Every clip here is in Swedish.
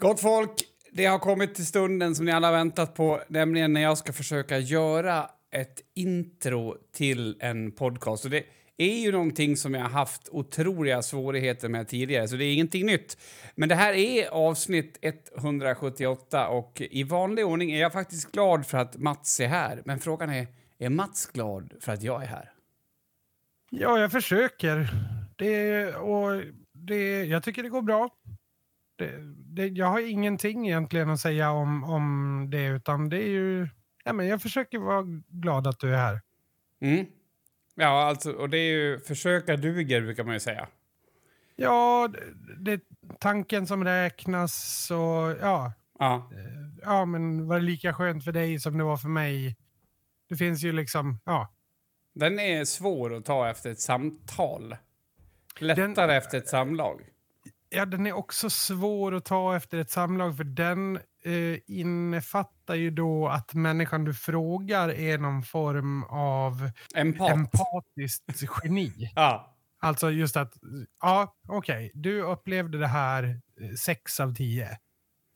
Gott folk, det har kommit till stunden som ni alla väntat på, nämligen när jag ska försöka göra ett intro till en podcast. Och det är ju någonting som jag har haft otroliga svårigheter med tidigare, så det är ingenting nytt. Men det här är avsnitt 178 och i vanlig ordning är jag faktiskt glad för att Mats är här. Men frågan är, är Mats glad för att jag är här? Ja, jag försöker. Det, och det, jag tycker det går bra. Det, det, jag har ingenting egentligen att säga om, om det, utan det är ju... Ja, men jag försöker vara glad att du är här. Mm. Ja, alltså, och det är ju försöka duger brukar man ju säga. Ja, det är tanken som räknas och ja. Ja. Ja, men var det lika skönt för dig som det var för mig? Det finns ju liksom, ja. Den är svår att ta efter ett samtal. Lättare Den- efter ett samlag. Ja, den är också svår att ta efter ett samlag för den eh, innefattar ju då att människan du frågar är någon form av Empat. empatiskt geni. Ja. Alltså just att, ja okej, du upplevde det här eh, sex av tio.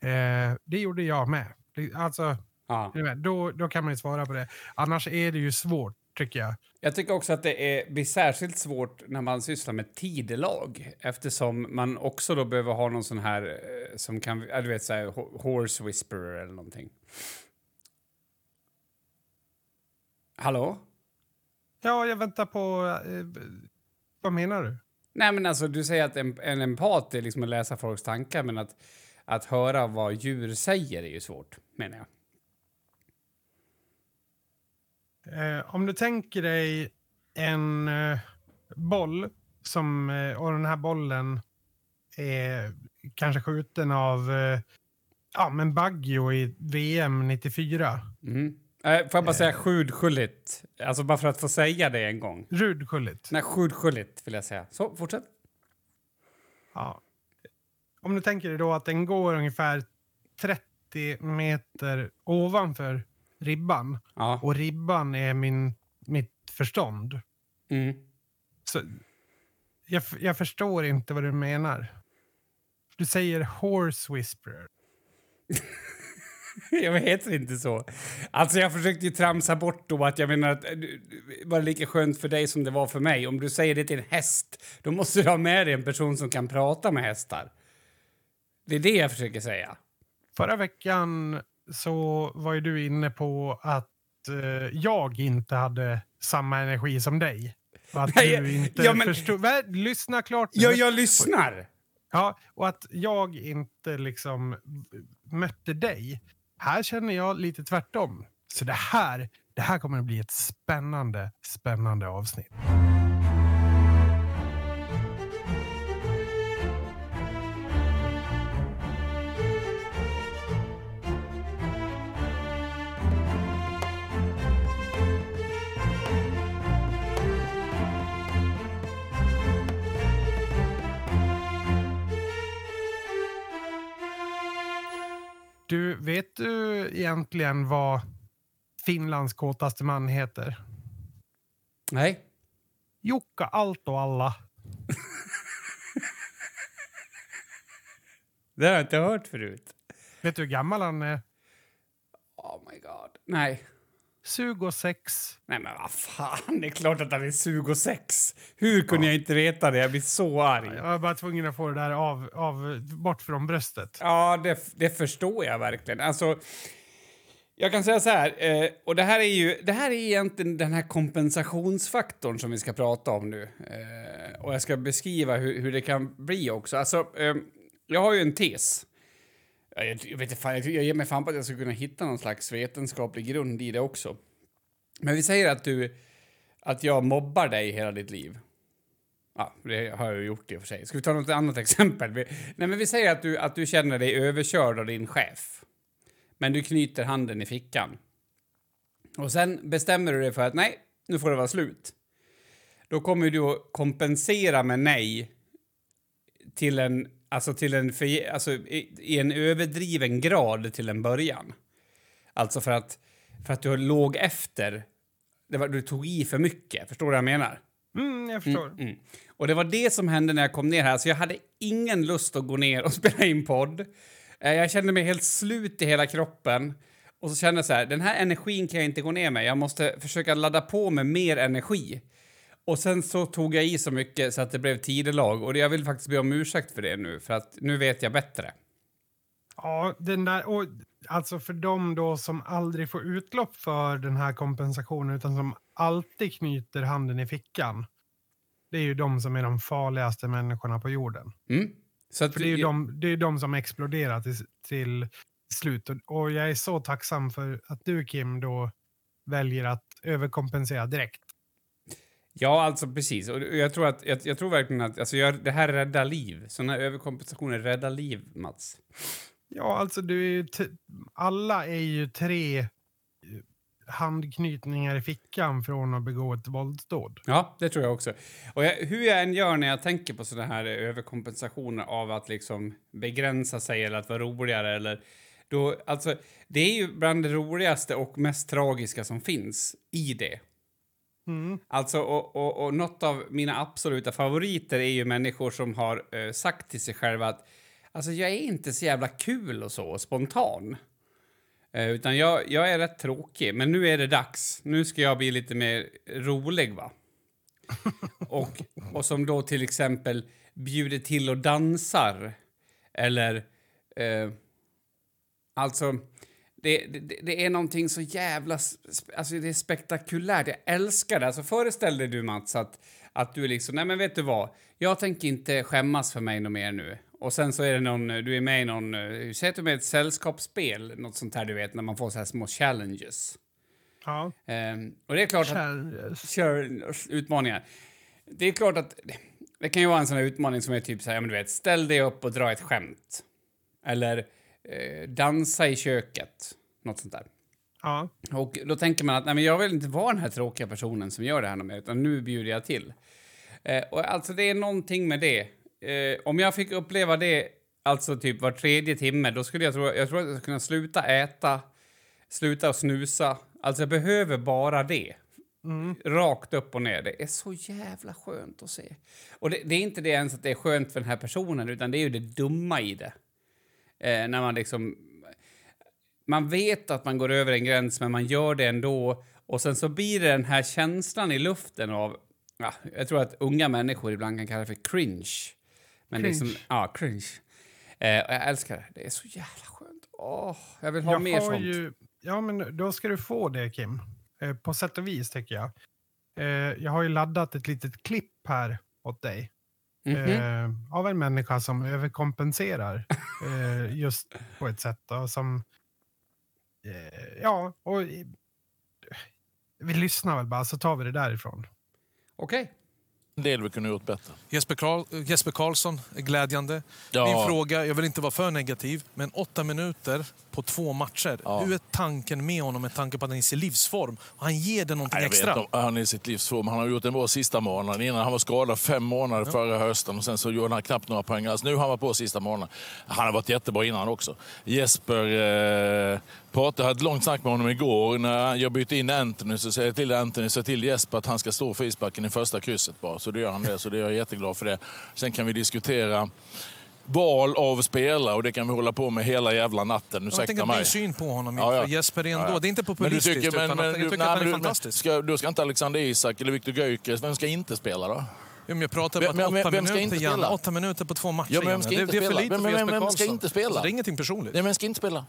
Eh, det gjorde jag med. Alltså, ja. då, då kan man ju svara på det. Annars är det ju svårt, tycker jag. Jag tycker också att det är, blir särskilt svårt när man sysslar med tidelag eftersom man också då behöver ha någon sån här eh, som kan, du vet så här, ho- horse whisperer eller någonting. Hallå? Ja, jag väntar på... Eh, vad menar du? Nej men alltså du säger att en, en empat är liksom att läsa folks tankar men att, att höra vad djur säger är ju svårt, menar jag. Eh, om du tänker dig en eh, boll som, eh, och den här bollen är kanske skjuten av eh, ja, men Baggio i VM 94. Mm. Eh, får jag bara säga skjudskjulligt? Alltså bara för att få säga det en gång. Rudskjulligt. Nej, skjudskjulligt vill jag säga. Så, fortsätt. Ja. Om du tänker dig då att den går ungefär 30 meter ovanför ribban Ja. och ribban är min, mitt förstånd. Mm. Så jag, jag förstår inte vad du menar. Du säger horse whisperer. Jag vet inte så. Alltså jag försökte ju tramsa bort då att jag menar att eh, det var lika skönt för dig som det var för mig. Om du säger det till en häst, då måste du ha med dig en person som kan prata med hästar. Det är det jag försöker säga. Förra veckan så var ju du inne på att eh, jag inte hade samma energi som dig. Och att Nej, du inte ja, men- förstod... Vä- Lyssna klart nu. Ja, jag lyssnar! Ja, och att jag inte liksom mötte dig. Här känner jag lite tvärtom. Så det här, det här kommer att bli ett spännande, spännande avsnitt. Du, vet du egentligen vad Finlands kåtaste man heter? Nej. Jukka Allt och alla. Det har jag inte hört förut. Vet du hur gammal han är? Oh my god. Nej. 26. Nej men vad fan, det är klart att han är 26. Hur kunde jag inte veta det? Jag blir så arg. Jag var bara tvungen att få det där av, av, bort från bröstet. Ja, det, det förstår jag verkligen. Alltså, jag kan säga så här, eh, och det här är ju det här är egentligen den här kompensationsfaktorn som vi ska prata om nu. Eh, och jag ska beskriva hur, hur det kan bli också. Alltså, eh, jag har ju en tes. Jag, jag vet inte, jag, jag ger mig fan på att jag ska kunna hitta någon slags vetenskaplig grund i det också. Men vi säger att du, att jag mobbar dig hela ditt liv. Ja, det har jag ju gjort i och för sig. Ska vi ta något annat exempel? Vi, nej, men vi säger att du, att du känner dig överkörd av din chef. Men du knyter handen i fickan. Och sen bestämmer du dig för att nej, nu får det vara slut. Då kommer du att kompensera med nej till en, alltså till en, för, alltså i, i en överdriven grad till en början. Alltså för att, för att du låg efter. Det var, du tog i för mycket. Förstår du vad jag menar? Mm, jag förstår. Mm. Och det var det som hände när jag kom ner här. Så jag hade ingen lust att gå ner och spela in podd. Eh, Jag kände mig helt slut i hela kroppen. Och så kände jag så här, den här energin kan jag inte gå ner med. Jag måste försöka ladda på med mer energi. Och sen så tog jag i så mycket så att det blev tidelag. Och jag vill faktiskt be om ursäkt för det nu, för att nu vet jag bättre. Ja, den där, och, alltså för dem då som aldrig får utlopp för den här kompensationen utan som alltid knyter handen i fickan. Det är ju de som är de farligaste människorna på jorden. Mm. Så att För det är ju jag- de, det är de som exploderar till, till slut. Och, och jag är så tacksam för att du Kim då väljer att överkompensera direkt. Ja, alltså precis. Och jag tror, att, jag, jag tror verkligen att alltså, jag, det här räddar liv. Såna här överkompensationer räddar liv, Mats. Ja, alltså du är alla är ju tre eh, handknytningar i fickan från att begå ett våldsdåd. Ja, det tror jag också. Och jag, hur jag än gör när jag tänker på såna här överkompensationer av att liksom begränsa sig eller att vara roligare eller då, alltså, det är ju bland det roligaste och mest tragiska som finns i det. Mm. Alltså, och, och, och något av mina absoluta favoriter är ju människor som har eh, sagt till sig själva att alltså, jag är inte så jävla kul och så, spontan. Eh, utan jag, jag är rätt tråkig, men nu är det dags. Nu ska jag bli lite mer rolig, va? och, och som då till exempel bjuder till och dansar. Eller... Eh, alltså... Det, det, det är någonting så jävla... Alltså det är spektakulärt. Jag älskar det. Alltså föreställ dig du, Mats, att, att du är liksom... Nej, men vet du vad? Jag tänker inte skämmas för mig något mer nu. Och sen så är det någon... Du är med i någon... Hur säger du med ett sällskapsspel? Något sånt här, du vet, när man får så här små challenges. Ja. Ehm, och det är klart att Challenges. kör utmaningar. Det är klart att det kan ju vara en sån här utmaning som är typ så här, ja, men du vet, ställ dig upp och dra ett skämt. Eller eh, dansa i köket. Något sånt där. Ja. Och då tänker man att nej, men jag vill inte vara den här tråkiga personen som gör det här med, utan nu bjuder jag till. Eh, och alltså det är någonting med det. Eh, om jag fick uppleva det, alltså typ var tredje timme, då skulle jag tro, jag tror att jag skulle kunna sluta äta, sluta snusa. Alltså jag behöver bara det. Rakt upp och ner. Det är så jävla skönt att se. Och det, det är inte det ens att det är skönt för den här personen, utan det är ju det dumma i det. Eh, när man liksom... Man vet att man går över en gräns, men man gör det ändå. Och sen så blir det den här känslan i luften av... Ja, jag tror att unga människor ibland kan kalla det för cringe. Men Cringe. liksom, ja, cringe. Eh, och jag älskar det. Det är så jävla skönt. Åh, jag vill ha Jag mer sånt. ju, ja, men då ska du få det, Kim. Eh, på sätt och vis, tycker jag. Eh, jag har ju laddat ett litet klipp här åt dig. Mhm. Eh, av en människa som överkompenserar eh, just på ett sätt. Då, som, eh, ja, och eh, vi lyssnar väl bara så tar vi det därifrån. Okej. En del vi kunde gjort bättre. Jesper, Karl, Jesper Karlsson är glädjande. Ja. Min fråga, jag vill inte vara för negativ, men åtta minuter på två matcher. Ja. Hur är tanken med honom med tanke på att han är i sin livsform? Han ger det någonting jag vet extra. om han är i sitt livsform. Han har gjort en bra sista månad. Innan han var skadad fem månader förra hösten och sen så gjorde han knappt några poäng. Alltså, nu har han varit på sista månaden. Han har varit jättebra innan också. Jesper eh, pratade, jag hade ett långt snack med honom igår. När jag bytte in Anthony så säger jag till Anthony, så till Jesper att han ska stå för isbacken i första krysset bara. Så det gör han det. Så det är jag jätteglad för det. Sen kan vi diskutera val av spelare och det kan vi hålla på med hela jävla natten. Jag Ursäkta tänker mig. min syn på honom. Ja, ja. Jesper ändå, Ja, ja. det är inte Men du populistiskt, tycker, men, men, jag tycker nej, att han är men fantastisk. Ska, då ska inte Alexander Isak eller Viktor Gyökeres, vem ska inte spela då? Ja, men jag pratar Vem- om vem- att åtta vem ska minuter, inte Janne. spela? Åtta minuter på två matcher, Ja, men vem ska det, inte det är för spela? lite Vem- vem- vem Karlsson. ska inte spela? Alltså, det är ingenting personligt. Nej, vem ska inte spela?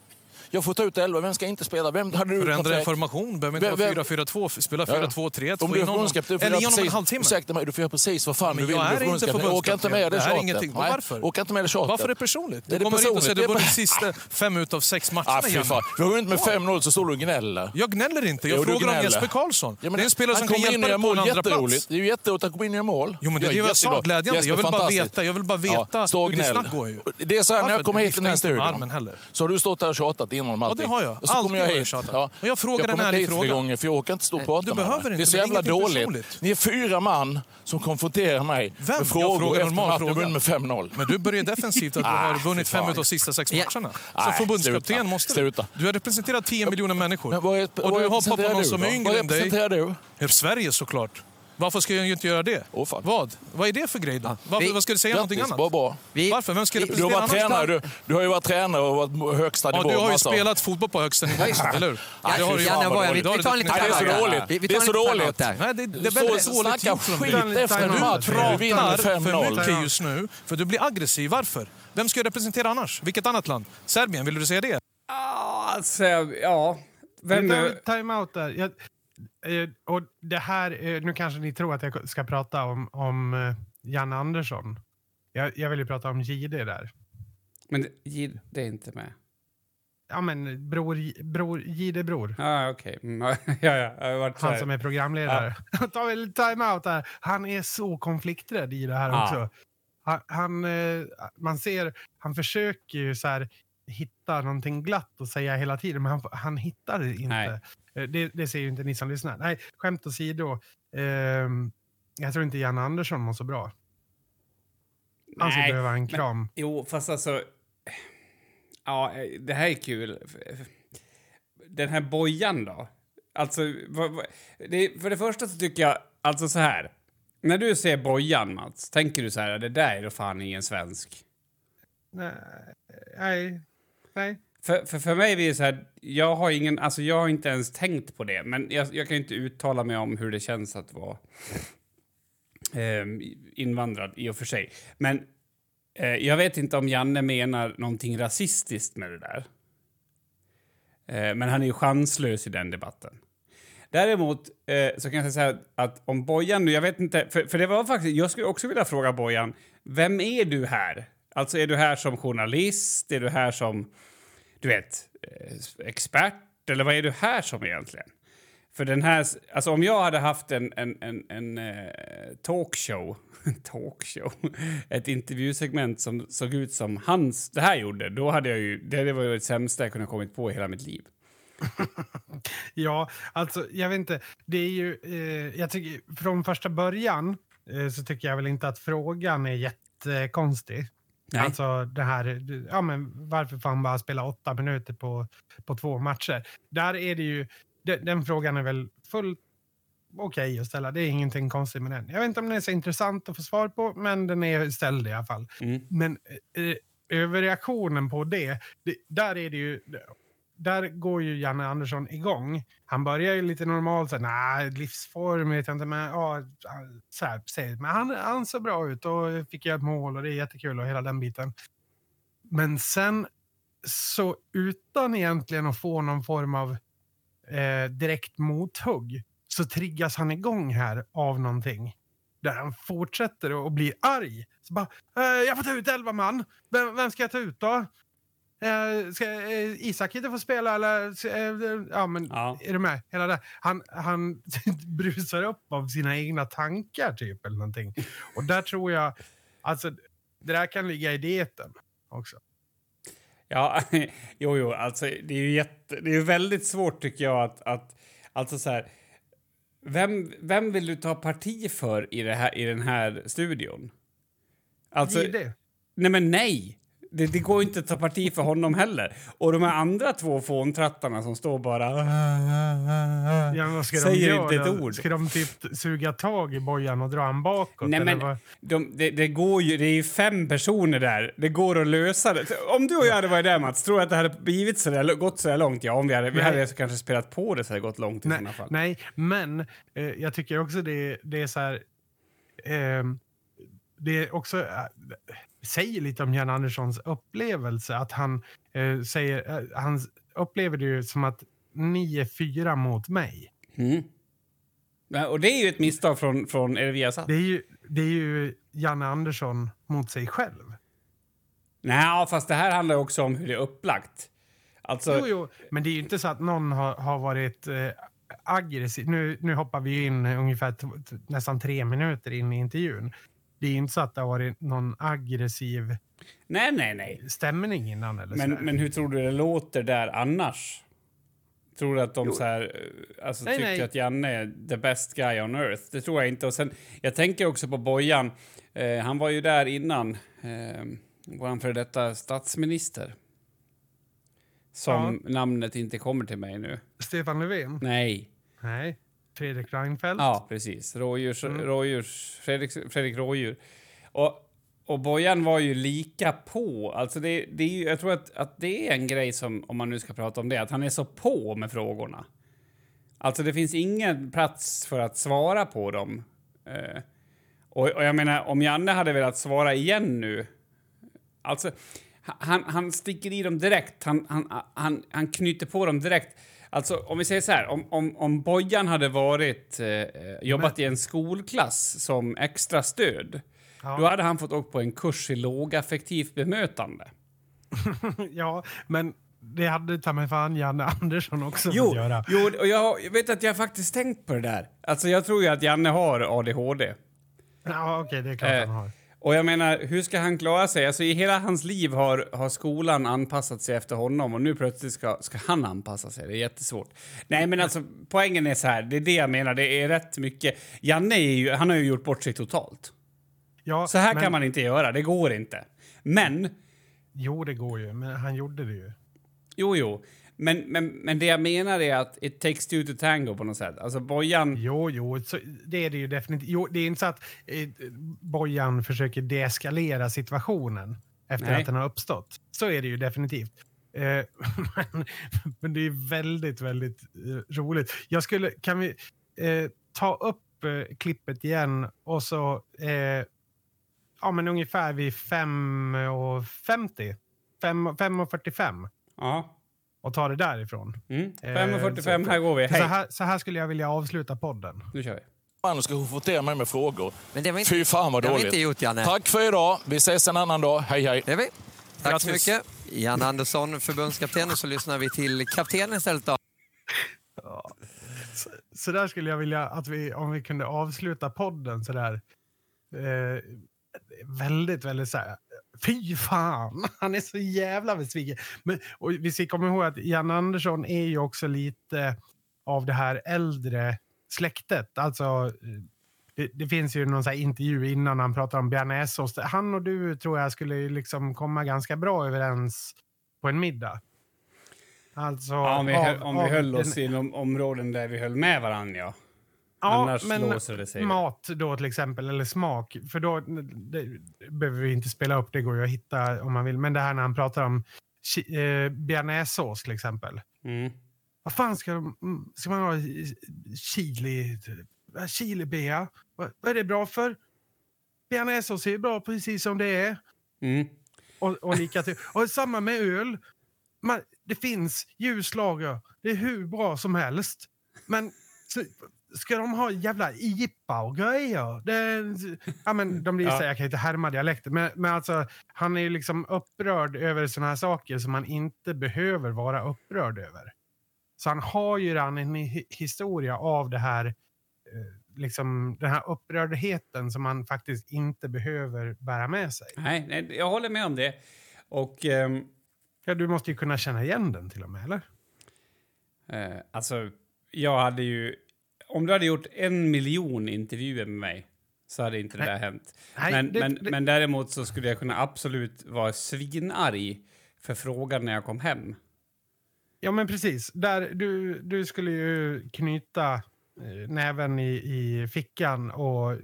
Jag får ta ut elva, vem ska inte spela? Vem hade du Förändra en kontrakt? formation, behöver inte vara vem- 4-4-2, spela Ja. 4-2-3-1, Om få du är förbundskapten får du honom en precis-. Ursäkta mig, du får göra precis vad fan Men du vill. jag är inte förbundskapten. Orka inte med det här tjatet. Varför? Orka inte med det tjatet. Varför är det personligt? Det Du kommer hit och säger du vunnit sista fem utav sex matcherna, Ah, fy fan. Vi har vunnit med 5-0 så står du och gnäller. Jag gnäller inte. Jag frågar om. Jesper Karlsson. Ja, det är en spelare som kan kommer in hjälpa dig på en mål, andra plats. Det är ju jätteroligt att kommer in och mål. Jo, men det är det Jag. Glädjande. Jag vill bara veta, jag vill bara veta hur ditt snack går ju. Det är så här, när jag kommer hit till den här studion så har du stått där och tjatat om allting. det har jag. Och så Alltid jag har jag hit. tjatat. Och jag frågar jag en ärlig hit fråga. gånger för jag orkar inte stå och prata du med behöver inte, Det är så jävla dåligt. personligt. Ni är fyra man som konfronterar mig Vem? med Jag frågor frågar efter att fråga. vunnit med 5-0. Men du börjar defensivt att du Ah, har vunnit fem fan. utav sista sex Ja. matcherna. Som förbundskapten måste du. Du har representerat 10 miljoner människor. Vad och vad du hoppar på någon som är yngre Vad än dig. representerar du? Ja, Sverige såklart. Varför ska jag inte göra det? Åh, fan. Vad? Vad är det för grej då? Varför, vi- vad ska du säga någonting annat? bra, bra. Vi- Varför? Vem ska vi- Du har representera varit annars? tränare, du, du har ju varit tränare och varit högsta Ja, nivå. du har ju massa- spelat fotboll på högsta nivå, eller hur? Ja, det har du vad Bojan, vi, dåligt. vi tar en liten det är så dåligt. Vi, vi Det är en så dåligt. Nej, det, det är Så väldigt dåligt snacka skit efter en Du match. Du pratar för 5-0. mycket just nu, för du blir aggressiv. Varför? Vem ska jag representera annars? Vilket annat land? Serbien, vill du säga det? Alltså, ja. Vem Vi tar nu? timeout där. Eh, och det här, eh, nu kanske ni tror att jag ska prata om, om eh, Janne Andersson. Jag, jag vill ju prata om Jihde där. Men Gid, det är inte med. Ja, men bror, bror, Jihde bror. Ah, okej. Mm, ja, ja, Han som är programledare. Ta väl timeout där. Han är så konflikträdd i det här Ja. också. Han, han, man ser, han försöker ju så här hitta någonting glatt att säga hela tiden, men han, han hittar det inte. Nej. Eh, Det, det ser ju inte ni som lyssnar. Nej, skämt åsido. ehm, jag tror inte Janne Andersson mår så bra. Han skulle behöva en men- kram. Jo, fast alltså... Ja, det här är kul. Den här bojan då? Alltså, för det första så tycker jag, alltså så här. När du ser bojan, Mats, tänker du så här, det där är då fan ingen svensk. Nej, nej nej. För, för, för mig blir det så här, jag har ingen, alltså jag har inte ens tänkt på det, men jag, jag kan inte uttala mig om hur det känns att vara eh, invandrad i och för sig. Men eh, jag vet inte om Janne menar någonting rasistiskt med det där. Eh, men han är ju chanslös i den debatten. Däremot eh, så kan jag säga att om Bojan nu, jag vet inte, för, för det var faktiskt, jag skulle också vilja fråga Bojan, vem är du här? Alltså är du här som journalist? Är du här som, du vet, eh, expert? Eller vad är du här som egentligen? För den här, alltså om jag hade haft en, en, en, en eh, talkshow, talkshow, ett intervjusegment som såg ut som hans, det här gjorde, då hade jag ju, det var ju det sämsta jag kunde kommit på i hela mitt liv. Ja, alltså jag vet inte. Det är ju, eh, jag tycker från första början eh, så tycker jag väl inte att frågan är jättekonstig. Nej. Alltså det här, ja men varför får han bara spela åtta minuter på, på två matcher? Där är det ju, den, den frågan är väl fullt okej att ställa. Det är ingenting konstigt med den. Jag vet inte om den är så intressant att få svar på, men den är ställd i alla fall. Mm. Men eh, överreaktionen på det, det, där är det ju... Där går ju Janne Andersson igång. Han börjar ju lite normalt, så här, nej, livsform vet jag inte, men ja, så här, precis. men han, han såg bra ut och fick göra ett mål och det är jättekul och hela den biten. Men sen så utan egentligen att få någon form av eh, direkt mothugg så triggas han igång här av någonting. Där han fortsätter att bli arg. Så bara, eh, jag får ta ut elva man. Vem, vem ska jag ta ut då? Eh, ska eh, Isak inte få spela eller? Eh, ja, men Ja. är du med? Hela det. Han, han brusar upp av sina egna tankar typ eller någonting. Och där tror jag, alltså det där kan ligga i dieten också. Ja, jo, jo, alltså det är ju jätte, det är väldigt svårt tycker jag att, att alltså så här, vem, vem vill du ta parti för i, det här, i den här studion? Alltså, Gide. nej men nej! Det, det går inte att ta parti för honom heller. Och de här andra två fåntrattarna som står bara... Ja, men vad ska Säger inte ett ord. Ska de typ suga tag i bojan och dra han bakåt? Nej, men de, det, det går ju, det är ju fem personer där. Det går att lösa det. Om du och jag hade varit där, Mats, tror du att det hade blivit så där, gått så där långt? Ja, om vi hade, vi Nej. hade kanske spelat på det så hade det gått långt i Nej, sådana fall. nej, men eh, jag tycker också det, det är så här... ehm, det är också... eh, säger lite om Jan Anderssons upplevelse. Att han eh, säger... eh, han upplever det ju som att ni är fyra mot mig. Mm. Ja, och det är ju ett misstag från, från er Viasat. Det är ju, det är ju Janne Andersson mot sig själv. Nej, fast det här handlar också om hur det är upplagt. Alltså, Jo, jo, men det är ju inte så att någon har, har varit eh, aggressiv. Nu, nu hoppar vi in ungefär nästan tre minuter in i intervjun. Det är inte så att det har varit någon aggressiv nej, nej, nej. stämning innan. Eller Men, men hur tror du det låter där annars? Tror du att de så här, eh, alltså, Nej, tycker nej. att Janne är the best guy on earth? Det tror jag inte. Och sen, jag tänker också på Bojan. Eh, han var ju där innan. Eh, vår före detta statsminister. Som namnet inte kommer till mig nu. Stefan Löfven? Nej. Nej. Fredrik Reinfeldt. Ja, precis. Rådjurs, Mm. rådjurs, Fredrik, Fredrik Rådjur. Och, och Bojan var ju lika på. Alltså det, det är ju, jag tror att, att det är en grej som, om man nu ska prata om det, att han är så på med frågorna. Alltså det finns ingen plats för att svara på dem. Eh, och, och jag menar, om Janne hade velat svara igen nu, alltså han, han sticker i dem direkt. Han, han, han, han knyter på dem direkt. Alltså, om vi säger så här, om, om, om Bojan hade varit, eh, jobbat i en skolklass som extra stöd, Ja. då hade han fått åka på en kurs i lågaffektivt bemötande. ja, men det hade ta mig fan Janne Andersson också fått göra. jo och jag, vet att jag faktiskt tänkt på det där. Alltså, jag tror ju att Janne har ADHD. Ja, okej, det är klart Eh, han har. Och jag menar, hur ska han klara sig? Alltså i hela hans liv har, har skolan anpassat sig efter honom och nu plötsligt ska, ska han anpassa sig. Det är jättesvårt. Nej, men alltså poängen är så här, det är det jag menar, det är rätt mycket. Janne är ju, han har ju gjort bort sig totalt. Ja, Så här men, kan man inte göra, det går inte. Men, Jo, det går ju, men han gjorde det ju. jo, jo. Men, men, men det jag menar är att it takes two to tango på något sätt. Alltså Bojan... Jo, jo, så det är det ju definitivt. Jo, det är inte så att eh, Bojan försöker deeskalera situationen efter Nej. att den har uppstått. Så är det ju definitivt. Eh, men, men det är väldigt, väldigt eh, roligt. Jag skulle, kan vi eh, ta upp eh, klippet igen och så, eh, ja men ungefär vid 5.50, 5.45 Ja. Och ta det därifrån. Mm. Eh, 5.45, så- här går vi. Så här, så här skulle jag vilja avsluta podden. Nu kör vi. Man ska konfrontera mig med frågor. Men det vi inte, Fy fan vad det har dåligt. inte gjort, Janne. Tack för idag. Vi ses en annan dag. Hej hej. Det vi. Tack så Grattis. mycket. Jan Andersson, förbundskapten. Och så lyssnar vi till kaptenen istället. Då. Så, så där skulle jag vilja att vi, om vi kunde avsluta podden så där. Eh, väldigt, väldigt så här. Fy fan, han är så jävla besviken. Men, och vi ska komma ihåg att Jan Andersson är ju också lite av det här äldre släktet. Alltså, eh, det, det finns ju någon så intervju innan han pratar om bearnaisesås. Han och du tror jag skulle liksom komma ganska bra överens på en middag. Alltså, Ja, om vi, av- höll, om vi höll den- oss inom områden där vi höll med varandra, ja. Ja, Annars men låser det sig. mat då till exempel, eller smak. För då behöver vi inte spela upp, det går ju att hitta om man vill. Men det här när han pratar om eh, bearnaisesås till exempel. Mm. Vad fan ska, de, mm, ska man ha chili? eh, Chilibea? Vad, vad är det bra för? Bearnaisesås är ju bra precis som det är. Mm. Och, och, lika till, och samma med öl. Man, det finns ljuslager. Det är hur bra som helst. Men så, ska de ha jävla IPA och grejer? Det, ja, men de blir Ja. så, jag kan inte härma dialekten, men, men alltså, han är ju liksom upprörd över såna här saker som man inte behöver vara upprörd över. Så han har ju redan en hi- historia av det här, eh, liksom, den här upprördheten som man faktiskt inte behöver bära med sig. Nej, nej, jag håller med om det. Och ehm, Ja, du måste ju kunna känna igen den till och med, eller? eh, alltså, jag hade ju... Om du hade gjort en miljon intervjuer med mig så hade inte det där hänt. Nej, men, det- men, det- men däremot så skulle jag kunna absolut vara svinarg för frågan när jag kom hem. Ja, men precis. Där, du, du skulle ju knyta eh, näven i, i fickan och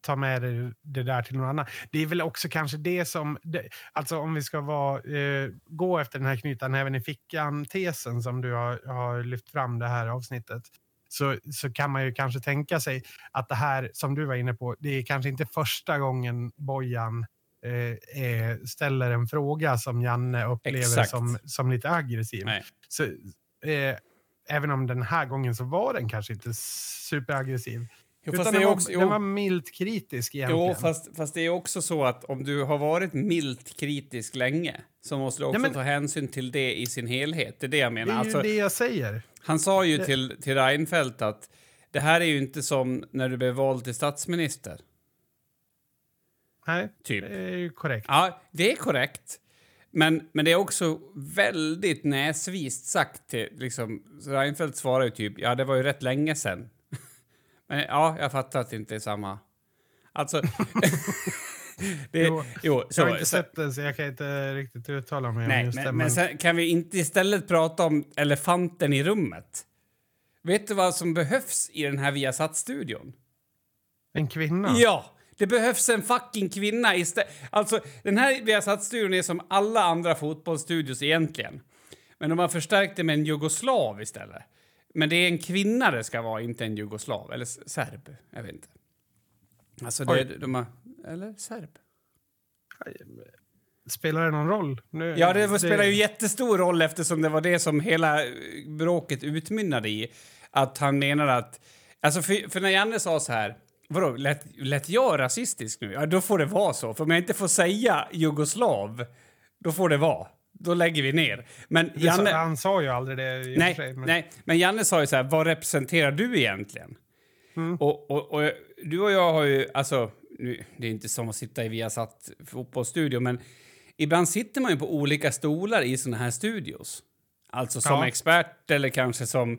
ta med dig det där till någon annan. Det är väl också kanske det som... Det, alltså om vi ska vara, eh, gå efter den här knyta näven i fickan-tesen som du har, har lyft fram det här avsnittet. Så, så kan man ju kanske tänka sig att det här som du var inne på, det är kanske inte första gången Bojan eh, ställer en fråga som Janne upplever Exakt. som, som lite aggressiv. Nej. Så, eh, även om den här gången så var den kanske inte superaggressiv. Jo, utan det den, var, också, den var milt kritisk egentligen. jo, fast, fast det är också så att om du har varit milt kritisk länge så måste du också Ja, men- ta hänsyn till det i sin helhet. Det är det jag det menar. är ju Alltså, det jag säger. Han sa ju till, till Reinfeldt att det här är ju inte som när du blev vald till statsminister. Nej, Typ. det är ju korrekt. Ja, det är korrekt. Men, men det är också väldigt näsvist sagt. Till, liksom, Reinfeldt svarar ju typ, ja det var ju rätt länge sen. men ja, jag fattar att det inte är samma. Alltså... det, Jo, jo, jag har så, inte så, sett den så jag kan inte riktigt uttala mig om nej, just det. men, men sen kan vi inte istället prata om elefanten i rummet? Vet du vad som behövs i den här Viasat-studion? En kvinna? Ja! Det behövs en fucking kvinna istället. Alltså, den här Viasat-studion är som alla andra fotbollsstudios egentligen. Men de har förstärkt det med en jugoslav istället. Men det är en kvinna det ska vara, inte en jugoslav. Eller serb. Jag vet inte. Alltså, det, Oj. de har... Eller serb? Spelar det någon roll? Nu, Ja, det spelar ju jättestor roll eftersom det var det som hela bråket utmynnade i. Att han menar att... Alltså, för, för när Janne sa så här... Vadå, lät, lät jag rasistisk nu? Ja, då får det vara så. För om jag inte får säga jugoslav, då får det vara. Då lägger vi ner. Men Det sa, Janne... han sa ju aldrig det Nej, sig. Men, nej, men Janne sa ju så här, vad representerar du egentligen? Mm. Och, och, och du och jag har ju, alltså, nu, det är inte som att sitta i Viasat fotbollsstudio, men ibland sitter man ju på olika stolar i såna här studios. Alltså som Ja. expert eller kanske som,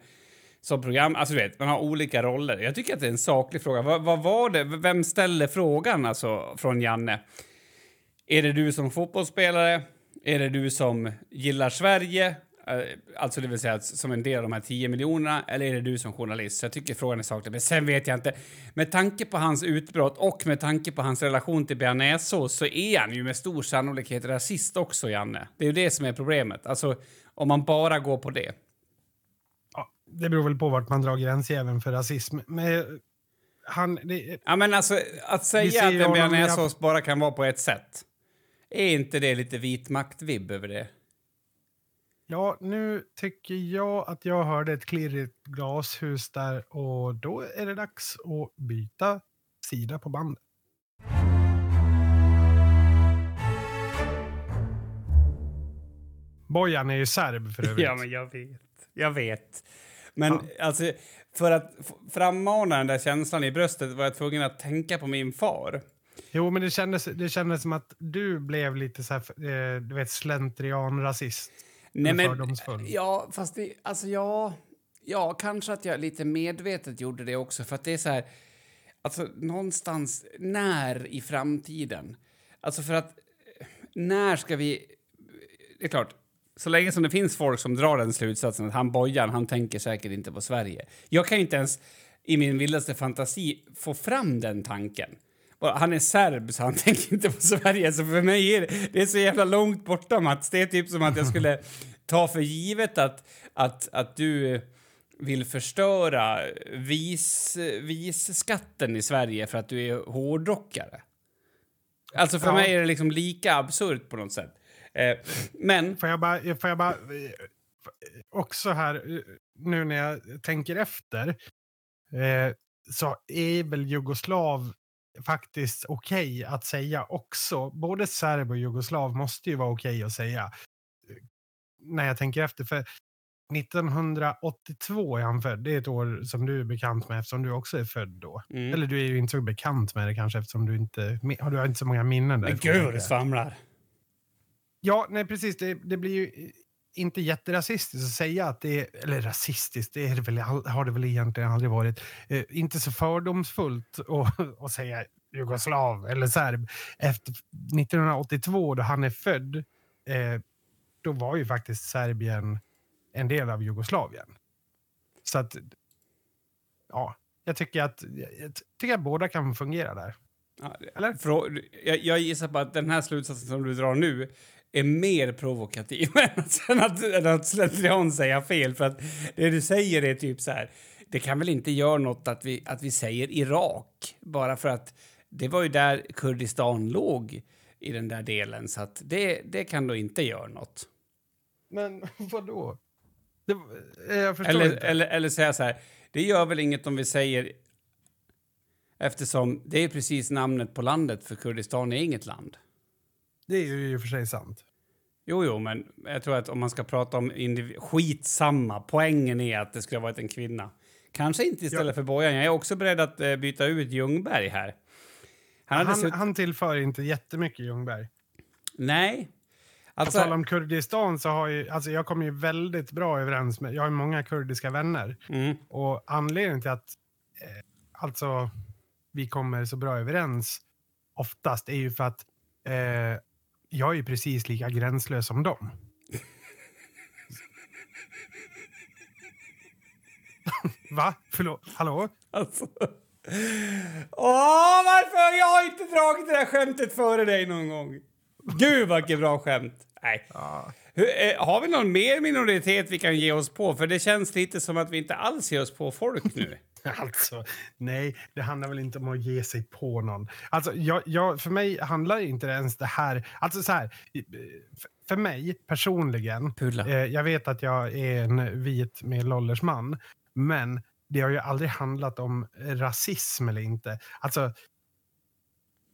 som program, alltså du vet, man har olika roller. Jag tycker att det är en saklig fråga. Vad, vad var det, vem ställde frågan alltså från Janne? Är det du som fotbollsspelare? Är det du som gillar Sverige? Eh, Alltså det vill säga som en del av de här 10 miljonerna. Eller är det du som journalist? Så jag tycker frågan är saklig. Men sen vet jag inte. Med tanke på hans utbrott och med tanke på hans relation till bearnaisesås så är han ju med stor sannolikhet rasist också, Janne. Det är ju det som är problemet. Alltså om man bara går på det. ja, det beror väl på vart man drar gränsjäveln för rasism. Men han... Det, Ja men alltså att säga att en bearnaisesås bara kan vara på ett sätt. Är inte det lite vit makt-vibb över det? Ja, nu tycker jag att jag hörde ett klirrigt glashus där och då är det dags att byta sida på bandet. Bojan är ju serb för övrigt. Ja, men jag vet. Jag vet. Men alltså, för att frammana den där känslan i bröstet var jag tvungen att tänka på min far. Jo, men det kändes, det kändes som att du blev lite så här, eh, du vet, slentrian-rasist. Nej, men, fördomsfull. ja, fast det, alltså ja, ja, kanske att jag lite medvetet gjorde det också, för att det är så här, alltså någonstans när i framtiden, alltså för att när ska vi, det är klart, så länge som det finns folk som drar den slutsatsen att han Bojan, han tänker säkert inte på Sverige. Jag kan ju inte ens i min vildaste fantasi få fram den tanken. Han är serb, så han tänker inte på Sverige. Så för mig är det, det är så jävla långt borta, Mats. Det är typ som att jag skulle ta för givet att, att, att du vill förstöra vis, visskatten i Sverige för att du är hårdrockare. Alltså för Ja. mig är det liksom lika absurt på något sätt. Eh, men... Får jag bara, får jag bara eh, också här, nu när jag tänker efter, eh, så är väl jugoslav faktiskt okej att säga också. Både serb och jugoslav måste ju vara okej att säga. eh, När jag tänker efter, för 1982 är han född. Det är ett år som du är bekant med eftersom du också är född då. Mm. Eller du är ju inte så bekant med det kanske eftersom du inte du har inte så många minnen där. Men gud du svamlar. Ja, nej precis. Det, det blir ju inte jätterasistiskt att säga att det är, eller rasistiskt, det är det väl, har det väl egentligen aldrig varit. Eh, inte så fördomsfullt att, att säga jugoslav eller serb. Efter 1982 då han är född, eh, då var ju faktiskt Serbien en del av Jugoslavien. Så att, ja, jag tycker att, jag tycker att båda kan fungera där. Ja, Eller? Jag, jag gissar på att den här slutsatsen som du drar nu är mer provokativ än att, än att, slentrian säga fel. För att det du säger är typ så här, det kan väl inte göra något att vi, att vi säger Irak bara för att det var ju där Kurdistan låg i den där delen. Så att det, det kan då inte göra något. Men vadå? Det, eh, jag förstår Eller, inte. eller, eller säga så här, det gör väl inget om vi säger eftersom det är precis namnet på landet för Kurdistan är inget land. Det är ju i och för sig sant. Jo, jo, men jag tror att om man ska prata om individ... Skitsamma. Poängen är att det skulle ha varit en kvinna. Kanske inte istället för Bojan. Jag är också beredd att eh, byta ut Ljungberg här. Han Han, sutt- han tillför inte jättemycket Ljungberg. Nej. På Alltså, tal om Kurdistan så har ju, alltså jag kommer ju väldigt bra överens med, jag har många kurdiska vänner. mm, Och anledningen till att eh, alltså, vi kommer så bra överens oftast är ju för att eh, jag är ju precis lika gränslös som dem. Va? Förlåt? Hallå? Alltså. Åh, varför har jag inte dragit det där skämtet före dig någon gång? Gud, vilket bra skämt! Nej. Hur, eh, har vi någon mer minoritet vi kan ge oss på? För det känns lite som att vi inte alls ger oss på folk nu. Alltså, nej, det handlar väl inte om att ge sig på någon. Alltså, jag, jag, för mig handlar inte ens det här... Alltså så här, för- mig personligen, eh, jag vet att jag är en vit medelålders man, men det har ju aldrig handlat om rasism eller inte. Alltså,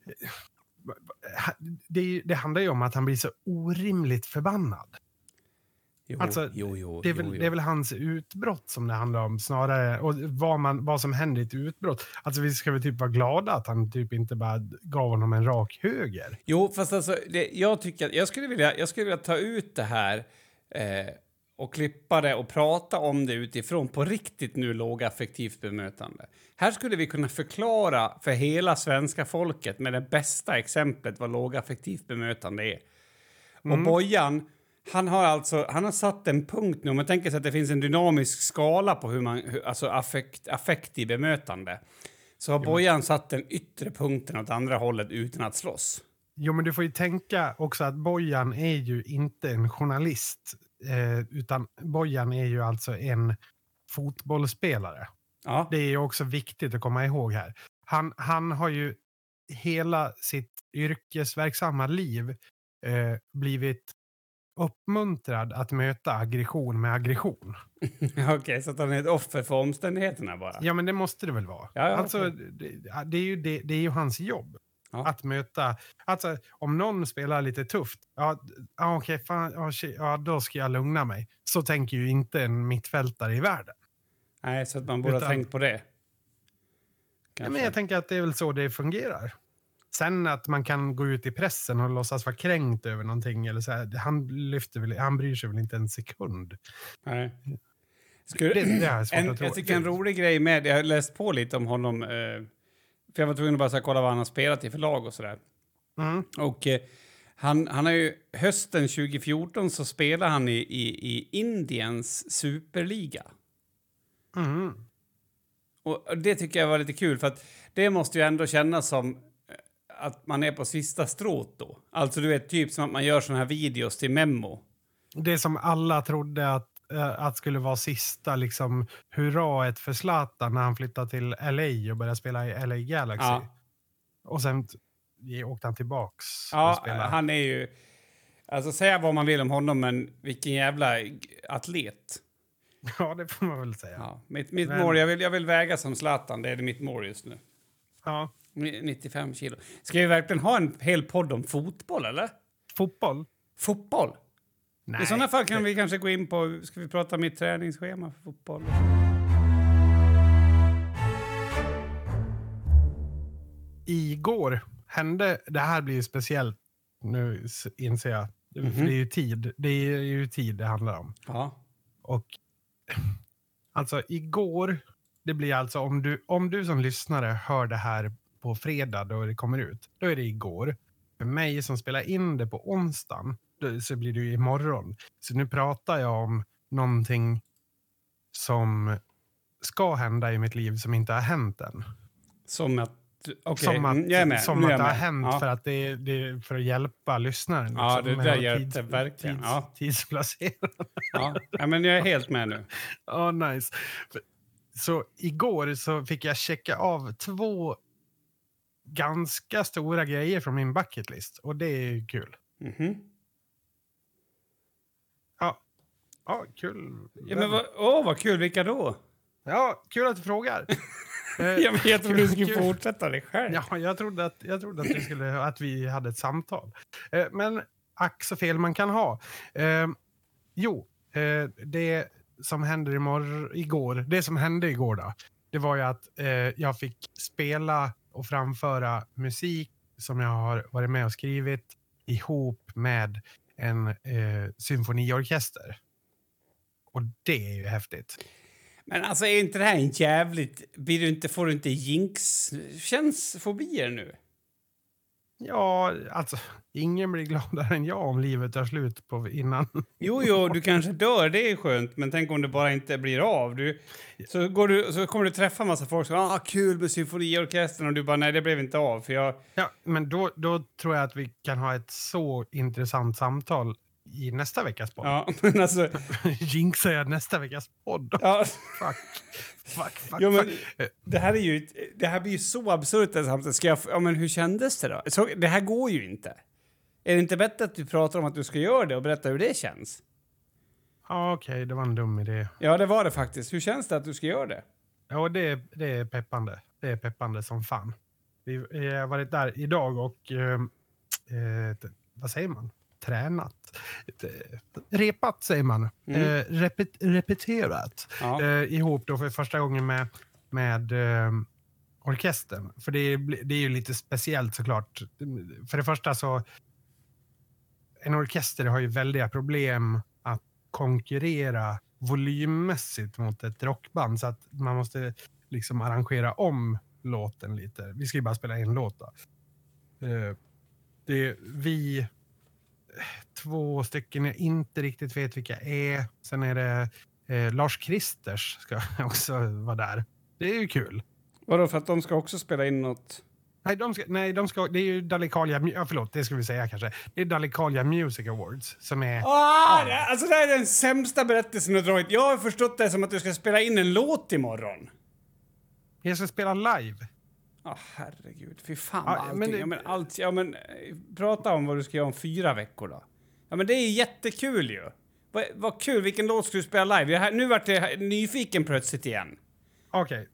eh, det, det handlar ju om att han blir så orimligt förbannad. Jo, Alltså, jo, jo, Det är, väl, det är väl hans utbrott som det handlar om snarare. Och vad, man, vad som händer i ett utbrott. Alltså vi ska väl typ vara glada att han typ inte bara gav honom en rak höger. Jo, fast alltså, det, jag tycker att jag skulle vilja, jag skulle vilja ta ut det här eh, och klippa det och prata om det utifrån på riktigt nu lågaffektivt bemötande. Här skulle vi kunna förklara för hela svenska folket med det bästa exemplet vad lågaffektivt bemötande är. Och Bojan, han har alltså han har satt en punkt nu. Om man tänker sig att det finns en dynamisk skala på hur man, hur, alltså affekt, affekt i bemötande. Så har Bojan satt den yttre punkten åt andra hållet utan att slåss. Jo, men du får ju tänka också att Bojan är ju inte en journalist. Eh, utan Bojan är ju alltså en fotbollsspelare. Ja. Det är ju också viktigt att komma ihåg här. Han, han har ju hela sitt yrkesverksamma liv eh, blivit uppmuntrad att möta aggression med aggression. Okej, så att han är ett offer för omständigheterna bara? Ja, men det måste det väl vara. Ja, ja, alltså, okej. det, det, är ju, det, det är ju hans jobb. Ja. Att möta... Alltså, om någon spelar lite tufft, ja, ja okej, fan, ja, ja, då ska jag lugna mig. Så tänker ju inte en mittfältare i världen. Nej, så att man borde ha Utan- tänkt på det. Ja, men jag tänker att det är väl så det fungerar. Sen att man kan gå ut i pressen och låtsas vara kränkt över någonting. Eller så här, han, lyfter väl, han bryr sig väl inte en sekund. Nej. Skulle, Det- det svårt en, jag tycker en rolig grej med, jag har läst på lite om honom, eh, för jag var tvungen att bara så här, kolla vad han har spelat i för lag och sådär. Mm. Och eh, han, han har ju, hösten 2014 så spelade han i, i, i Indiens superliga. Mm. Och det tycker jag var lite kul, för att det måste ju ändå kännas som att man är på sista strået då. Alltså du vet, typ som att man gör såna här videos till Memo. Det som alla trodde att, eh, att skulle vara sista liksom, hurraet för Zlatan när han flyttade till LA och började spela i LA Galaxy. Ja. Och sen åkte han tillbaks Ja, han är ju... Alltså säga vad man vill om honom, men vilken jävla atlet. ja, det får man väl säga. Ja, mitt mitt Men- mål, jag vill, jag vill väga som Zlatan, det är mitt mål just nu. Ja. Ni- 95 kilo. Ska vi verkligen ha en hel podd om fotboll, eller? Fotboll? Fotboll? Nej. I sådana fall kan vi kanske gå in på... Ska vi prata mitt träningsschema för fotboll? Igår hände, det här blir ju speciellt nu inser jag. För Mhm. det är ju tid. Det är ju tid det handlar om. Ja. Och alltså igår, det blir alltså om du, om du som lyssnare hör det här på fredag då det kommer ut, då är det igår. För mig som spelar in det på onsdagen, då, så blir det ju imorgon. Så nu pratar jag om någonting som ska hända i mitt liv som inte har hänt än. Som att... Okej, Som att, mm, jag är med. som att det har hänt Ja. för att det det för att hjälpa lyssnaren. Ja, liksom, det där att hjälpte verkligen. Tids, Ja. Tidsplacera. Ja. ja, men jag är helt med nu. Ja, nice. Så igår så fick jag checka av två ganska stora grejer från min bucket list. Och det är ju kul. Mhm. Ja, ja kul. Ja, men vad, åh, vad kul. Vilka då? Ja, kul att du frågar. Eh, jag trodde du skulle kul. fortsätta det själv. Ja, jag trodde att, jag trodde att, vi, skulle, att vi hade ett samtal. Eh, men ack så fel man kan ha. Eh, jo, det som hände imorgon, igår, det som hände igår då, det var ju att jag fick spela och framföra musik som jag har varit med och skrivit ihop med en eh, symfoniorkester. Och det är ju häftigt. Men alltså, är inte det här en jävligt... Blir du inte, får du inte jinx-fobier nu? Ja, alltså ingen blir gladare än jag om livet tar slut på innan. Jo, jo, du kanske dör, det är skönt, men tänk om det bara inte blir av. Du, så, går du, så kommer du träffa en massa folk som ah, kul med symfoniorkestern och du bara nej, det blev inte av för jag... Ja, men då, då tror jag att vi kan ha ett så intressant samtal i nästa veckas podd. Ja, men alltså... Jinxar jag nästa veckas podd? Ja, Fuck. Fuck, fuck, jo, men, fuck. det här är ju, det här blir ju så absurt. Ska jag, ja, men hur kändes det då? Så, det här går ju inte. Är det inte bättre att du pratar om att du ska göra det och berätta hur det känns? Ja, okej, det var en dum idé. Ja, det var det faktiskt. Hur känns det att du ska göra det? Ja, det, det är peppande. Det är peppande som fan. Vi har varit där idag och... Eh, eh, vad säger man? Tränat. Repat, säger man. Mm. Eh, repet, repeterat. Ja. eh, ihop då för första gången med, med eh, orkestern. För det är, det är ju lite speciellt såklart. För det första så, en orkester har ju väldiga problem att konkurrera volymmässigt mot ett rockband så att man måste liksom arrangera om låten lite. Vi ska ju bara spela en låt då. Eh, det vi två stycken jag inte riktigt vet vilka är. Sen är det eh, Lars Kristers ska också vara där. Det är ju kul. Vadå, för att de ska också spela in något? Nej, de ska, nej de ska, det är ju Dalecarlia, Mu- ja, förlåt, det ska vi säga kanske. Det är Dalecarlia Music Awards som är... Ah, det, alltså det här är den sämsta berättelsen du har dragit. Jag har förstått det som att du ska spela in en låt imorgon. Jag ska spela live. Ja, herregud. Fy fan Ja, allting... men det- ja, men allt, ja, men, eh, prata om vad du ska göra om fyra veckor då. Ja, men det är jättekul ju. Vad, vad kul, vilken låt ska du spela live? Jag, nu vart jag nyfiken plötsligt igen. Okej.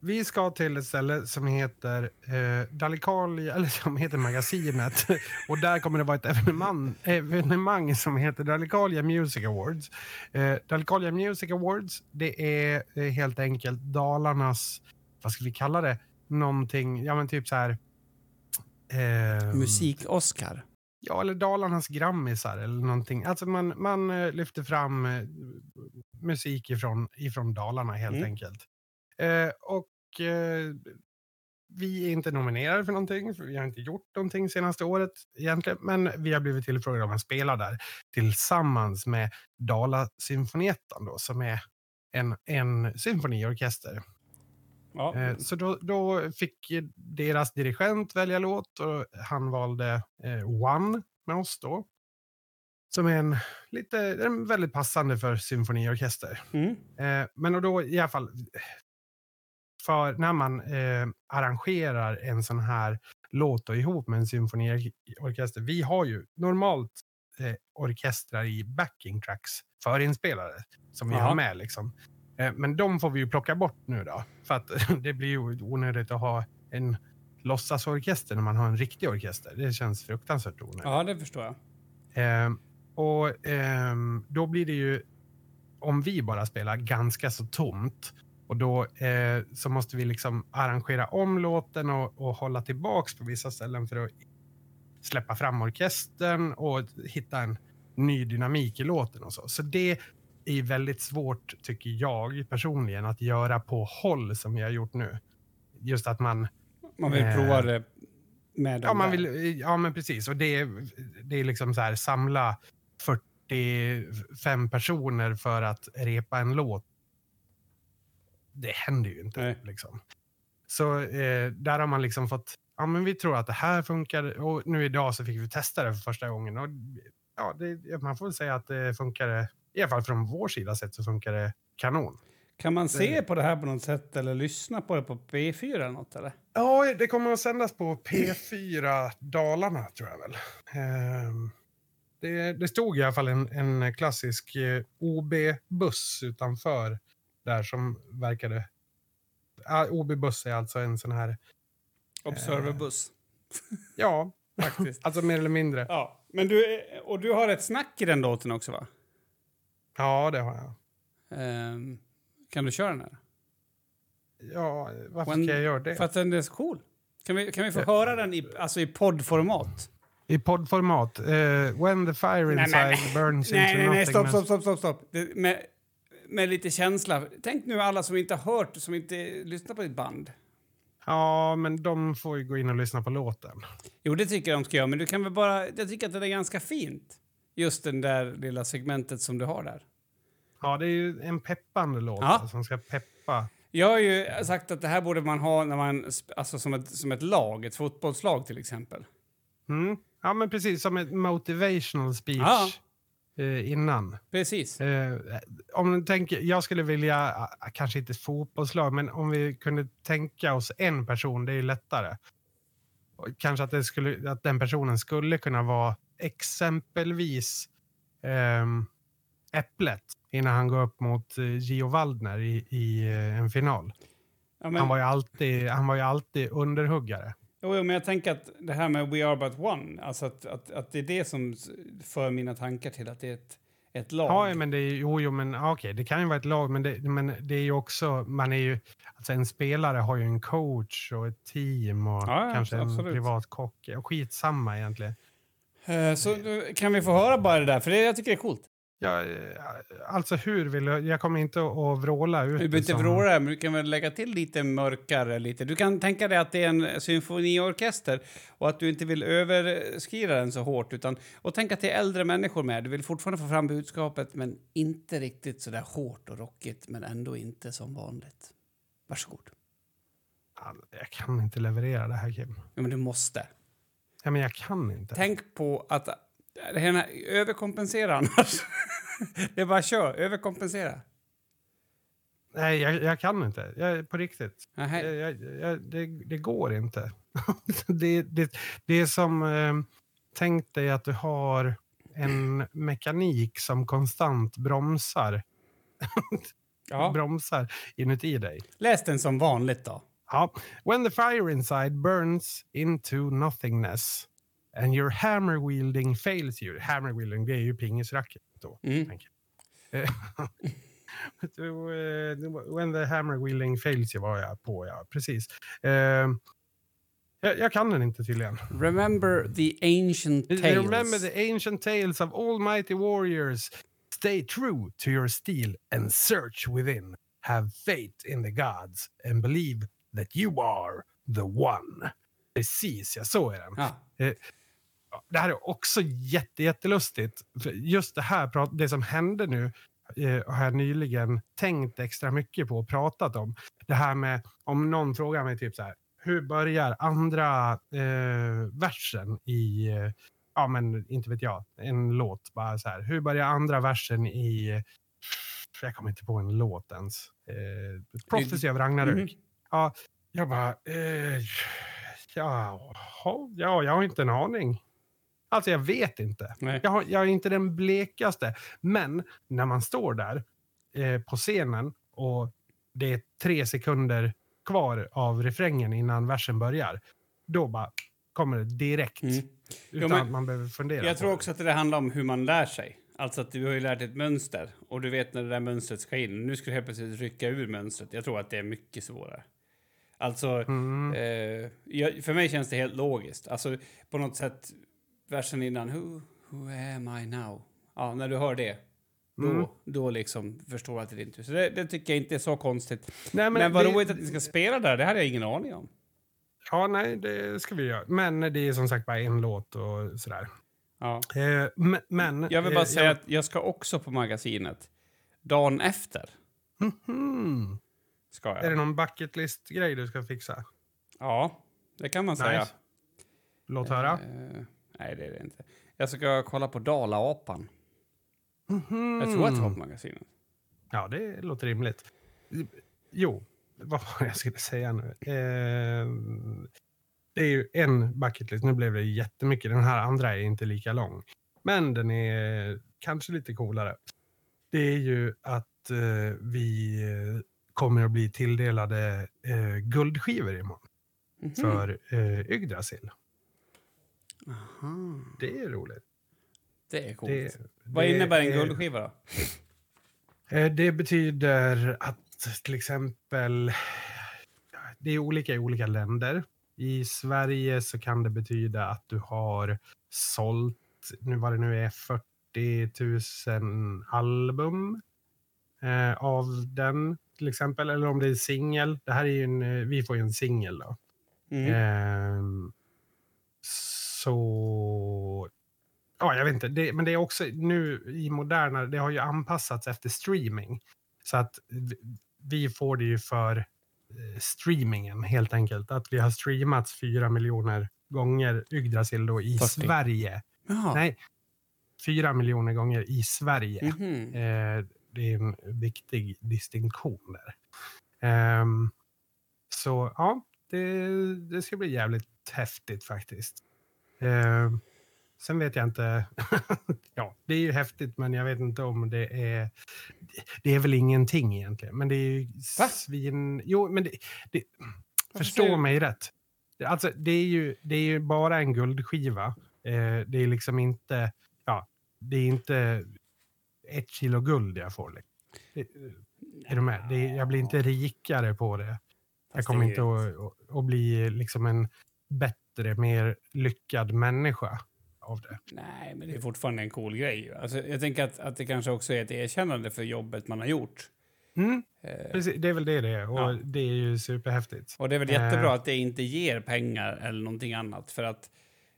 Vi ska till ett ställe som heter eh, Dalecarlia, eller som heter Magasinet. Och där kommer det vara ett evenemang, evenemang som heter Dalecarlia Music Awards. Eh, Dalecarlia Music Awards, det är eh, helt enkelt Dalarnas, vad ska vi kalla det? Någonting, ja men typ så här... eh, Musik-Oscar. Ja, eller Dalarnas grammisar eller någonting. Alltså man, man eh, lyfter fram eh, musik ifrån, ifrån Dalarna helt Mm. enkelt. Eh, och eh, vi är inte nominerade för någonting, för vi har inte gjort någonting senaste året egentligen, men vi har blivit tillfrågade om att spela där tillsammans med Dala Symfoniettan då, som är en, en symfoniorkester. Ja. Eh, Så då, då fick deras dirigent välja låt och han valde eh, One med oss då. Som är en, lite, en väldigt passande för symfoniorkester. Mm. Eh, men och då i alla fall, för när man eh, arrangerar en sån här låt och ihop med en symfoniorkester. Vi har ju normalt eh, orkestrar i backing tracks förinspelade som vi Ja. har med liksom. Eh, men de får vi ju plocka bort nu då. För att det blir ju onödigt att ha en låtsasorkester när man har en riktig orkester. Det känns fruktansvärt onödigt. ja, det förstår jag. Ehm, och ehm, då blir det ju, om vi bara spelar, ganska så tomt. Och då eh, så måste vi liksom arrangera om låten och, och hålla tillbaks på vissa ställen för att släppa fram orkestern och hitta en ny dynamik i låten och så. Så det är väldigt svårt, tycker jag personligen, att göra på håll som vi har gjort nu. Just att man Man vill Eh. prova det med Ja, man där. vill, ja men precis. Och det, är- det är liksom så här samla 45 personer för att repa en låt. Det händer ju inte. Nej. Liksom. Så eh, där har man liksom fått, ja men vi tror att det här funkar. Och nu idag så fick vi testa det för första gången. Och, ja, det, man får väl säga att det funkar, i alla fall från vår sida sett så funkar det kanon. Kan man se på det här på något sätt eller lyssna på det på P4 eller något eller? Ja, det kommer att sändas på P4 Dalarna tror jag väl. Ehm, det, det stod i alla fall en, en klassisk eh, OB-buss utanför där som verkade... OB-buss är alltså en sån här... Observerbuss. Ja, Faktiskt. alltså mer eller mindre. ja. Men du, och du har ett snack i den låten också va? Ja, det har jag. Ehm, kan du köra den här? Ja, varför When- ska jag göra det? För att den är så cool. Kan vi, kan vi få Ja. höra den i, alltså i poddformat? I poddformat. Eh, when the fire Nej, inside nej, nej. burns Nej, into nej, nej, stopp, stopp, stopp, stopp, stopp. Det, med, med lite känsla. Tänk nu alla som inte har hört, som inte lyssnar på ditt band. Ja, men de får ju gå in och lyssna på låten. Jo, det tycker jag de ska göra, men du kan väl bara... Jag tycker att det är ganska fint. Just den där lilla segmentet som du har där. Ja, det är ju en peppande låt Ja. som ska peppa. Jag har ju sagt att det här borde man ha när man, alltså som ett, som ett lag, ett fotbollslag till exempel. Mm. Ja, men precis som ett motivational speech Ja. eh, innan. Precis. Eh, om du tänker, jag skulle vilja, ah, kanske inte fotbollslag, men om vi kunde tänka oss en person, det är ju lättare. Kanske att, det skulle, att den personen skulle kunna vara exempelvis ehm, Äpplet innan han går upp mot eh, Gio Waldner i, i eh, en final. Ja, men, Han var ju alltid, han var ju alltid underhuggare. jo, jo, men jag tänker att det här med We are but one, alltså att, att, att det är det som för mina tankar till att det är ett, ett lag. Ja, men det är jo, jo, men okej, det kan ju vara ett lag, men det, men det är ju också, man är ju, alltså en spelare har ju en coach och ett team och Ja, kanske en absolut. privat kock. Och Skitsamma egentligen. Eh, Så kan vi få höra bara det där, för det, jag tycker det är coolt. Ja, eh, alltså hur vill du, jag kommer inte att vråla ut Du behöver inte som- vråla men du kan väl lägga till lite mörkare. Lite. Du kan tänka dig att det är en symfoniorkester och att du inte vill överskrida den så hårt. Utan, och tänk att det är äldre människor med. Du vill fortfarande få fram budskapet, men inte riktigt så där hårt och rockigt, men ändå inte som vanligt. Varsågod. Jag kan inte leverera det här Kim. Ja, men du måste. Ja, men jag kan inte. Tänk på att överkompensera annars. det är bara kör, överkompensera. Nej, jag, jag kan inte. Jag, på riktigt. Jag, det, det går inte. det, det, det är som... Eh, tänk dig att du har en mekanik som konstant bromsar, Ja. bromsar inuti dig. Läs den som vanligt då. Ja. When the fire inside burns into nothingness and your hammer wielding fails you. Hammer wielding, det är ju pingisracket då. Mm. Eh, eh, When the hammer wielding fails you var jag på, ja. Precis. Eh, jag, jag kan den inte tydligen. Remember the ancient tales. Remember the ancient tales of almighty warriors. Stay true to your steel and search within. Have faith in the gods and believe that you are the one. Precis, ja, så är den. Ja. Det här är också jätte, jättelustigt. Just det här, det som hände nu, eh, har jag nyligen tänkt extra mycket på och pratat om. Det här med, om någon frågar mig typ så här, hur börjar andra eh, versen i, eh, ja men inte vet jag, en låt bara så här. Hur börjar andra versen i, eh, jag kommer inte på en låt ens. Eh, Prophecy of Ragnarök. Mhm. Ja, jag bara, eh, ja, ja, jag har inte en aning. Alltså jag vet inte. Jag, har, jag är inte den blekaste. Men när man står där eh, på scenen och det är tre sekunder kvar av refrängen innan versen börjar. Då bara kommer det direkt. Mm. Utan men att man behöver fundera Jag tror det. också att det handlar om hur man lär sig. Alltså att du har ju lärt ett mönster och du vet när det där mönstret ska in. Nu ska du helt plötsligt rycka ur mönstret. Jag tror att det är mycket svårare. Alltså, Mm. eh, jag, för mig känns det helt logiskt. Alltså på något sätt, versen innan, who, who am I now? Ja, när du hör det, då, Mm. då liksom förstår att det är din tur. Så det, det tycker jag inte är så konstigt. Nej, Men, vad det- roligt att ni ska spela där, det hade jag ingen aning om. Ja, nej, det ska vi göra. Men det är som sagt bara en låt och sådär. Ja. Eh, men, men... Jag vill bara eh, säga jag- att jag ska också på magasinet. Dagen efter Mhm. Ska jag. Är det någon bucket list-grej du ska fixa? Ja, det kan man säga. Nice. Låt höra. Eh, nej, det är det inte. Jag ska kolla på Dala-apan. Mhm. Jag tror att det var på magasinet. Ja, det låter rimligt. Jo, vad var jag skulle säga nu? Eh, det är ju en bucket list. Nu blev det jättemycket. Den här andra är inte lika lång. Men den är kanske lite coolare. Det är ju att eh, vi eh, kommer att bli tilldelade eh, guldskivor imorgon Mhm. för eh, Yggdrasil. Aha, Det är roligt. det är coolt. Det, Vad det innebär en är- guldskiva då? Eh, Det betyder att till exempel, det är olika i olika länder. I Sverige så kan det betyda att du har sålt, nu vad det nu är, 40 000 album eh, av den. Till exempel, eller om det är singel. Det här är ju en, eh, vi får ju en singel då. Mm. Ehm, så... Ja, jag vet inte. Det, men det är också nu i moderna, det har ju anpassats efter streaming. Så att vi- får det ju för eh, streamingen helt enkelt. Att vi har streamats fyra miljoner gånger Yggdrasil då i 40. Sverige. Jaha. Nej, fyra miljoner gånger i Sverige. Mhm. Eh, det är en viktig distinktion där. Ehm, så ja, det, det ska bli jävligt häftigt faktiskt. Ehm, sen vet jag inte. ja, det är ju häftigt, men jag vet inte om det är. Det är väl ingenting egentligen, men det är ju Va? svin. Jo, men det, det, förstå du- mig rätt. Alltså, det är ju, det är ju bara en guldskiva. Eh, det är liksom inte. Ja, det är inte ett kilo guld jag får. liksom. Det- Är du med? Det jag blir inte rikare på det. Jag kommer inte att, att, bli liksom en bättre, mer lyckad människa av det. Nej, men det är fortfarande en cool grej. Alltså, jag tänker att, att det kanske också är ett erkännande för jobbet man har gjort. Mm, Eh, precis, det är väl det det är och Ja. det är ju superhäftigt. och det är väl Eh. jättebra att det inte ger pengar eller någonting annat. För att,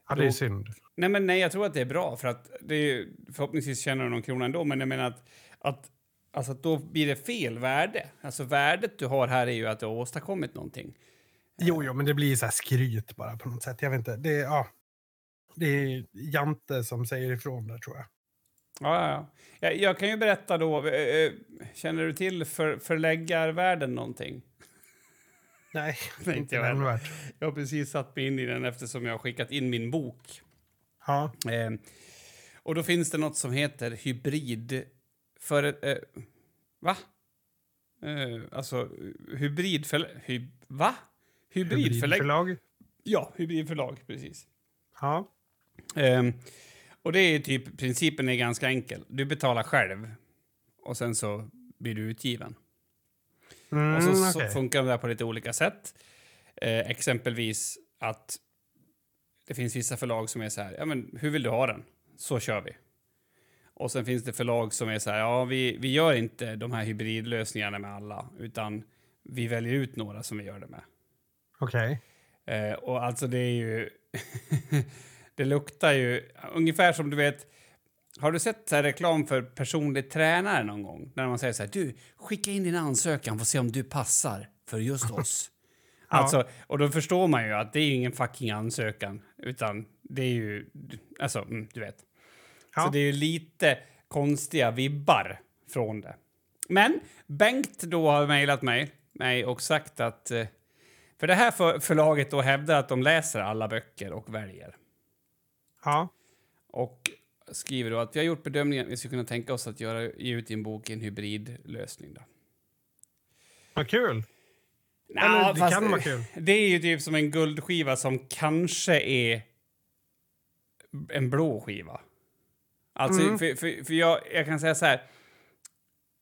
Ja, det är synd. nej, men nej, jag tror att det är bra. För att det är, förhoppningsvis tjänar du någon krona ändå. Men jag menar att, att, alltså att då blir det fel värde. Alltså värdet du har här är ju att du har åstadkommit någonting. Jo, jo, men det blir så här skryt bara på något sätt. Jag vet inte. Det är, ja, det är Jante som säger ifrån där tror jag. Ja, ja, ja. Jag, jag kan ju berätta då. eh, eh, Känner du till för, förläggarvärlden någonting? Nej, Tänkte inte jag nämnvärt. Jag har precis satt mig in i den eftersom jag har skickat in min bok. Ja, Eh, och då finns det något som heter hybrid... För... Eh, va? Eh, alltså, hybridförlag... Hy, va? Hybridförlägg... hybridförlag. Ja, hybridförlag, precis. Ja, Ehm, och det är typ, principen är ganska enkel. Du betalar själv och sen så blir du utgiven. Mm, och så, så okej. funkar det där på lite olika sätt. Eh, exempelvis att det finns vissa förlag som är så här, ja men hur vill du ha den? Så kör vi. Och sen finns det förlag som är så här, ja vi, vi gör inte de här hybridlösningarna med alla, utan vi väljer ut några som vi gör det med. Okej. Eh, och alltså det är ju... det luktar ju ungefär som du vet... Har du sett så reklam för personlig tränare någon gång? När man säger så här, du, skicka in din ansökan för att se om du passar för just oss. Alltså, och då förstår man ju att det är ingen fucking ansökan, utan det är ju, alltså, mm, du vet. Ja. Så det är ju lite konstiga vibbar från det. Men Bengt då har mejlat mig, mig och sagt att eh, för det här för, förlaget då hävdar att de läser alla böcker och väljer. Ja, Och skriver då att vi har gjort bedömningen att vi skulle kunna tänka oss att göra, ge ut din bok i en hybridlösning. Då. vad kul. Nja, Eller det kan vara kul. Det är ju typ som en guldskiva som kanske är en blå skiva. Alltså, Mm. för, för, för jag, jag kan säga så här.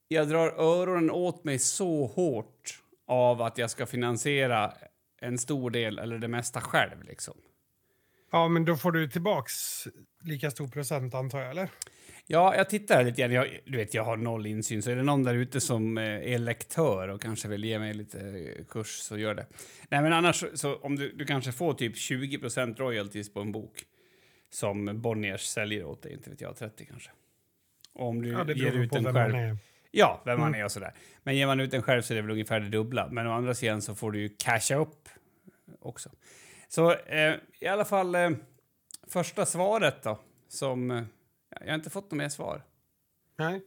Jag drar öronen åt mig så hårt av att jag ska finansiera en stor del eller det mesta själv. Liksom. Ja, men då får du tillbaks lika stor procent antar jag, eller? Ja, jag tittar lite grann. Jag, du vet, jag har noll insyn. Så är det någon där ute som eh, är lektör och kanske vill ge mig lite eh, kurs så gör det. Nej, men annars så om du, du kanske får typ 20% royalties på en bok som Bonniers säljer åt dig, inte vet jag, 30 kanske. Och om du Ja, ger ut den själv. Ja, vem man Mm. är och sådär. Men ger man ut den själv så är det väl ungefär det dubbla. Men å andra sidan så får du ju casha upp också. Så eh, i alla fall eh, första svaret då, som... Eh, jag har inte fått något mer svar. Nej.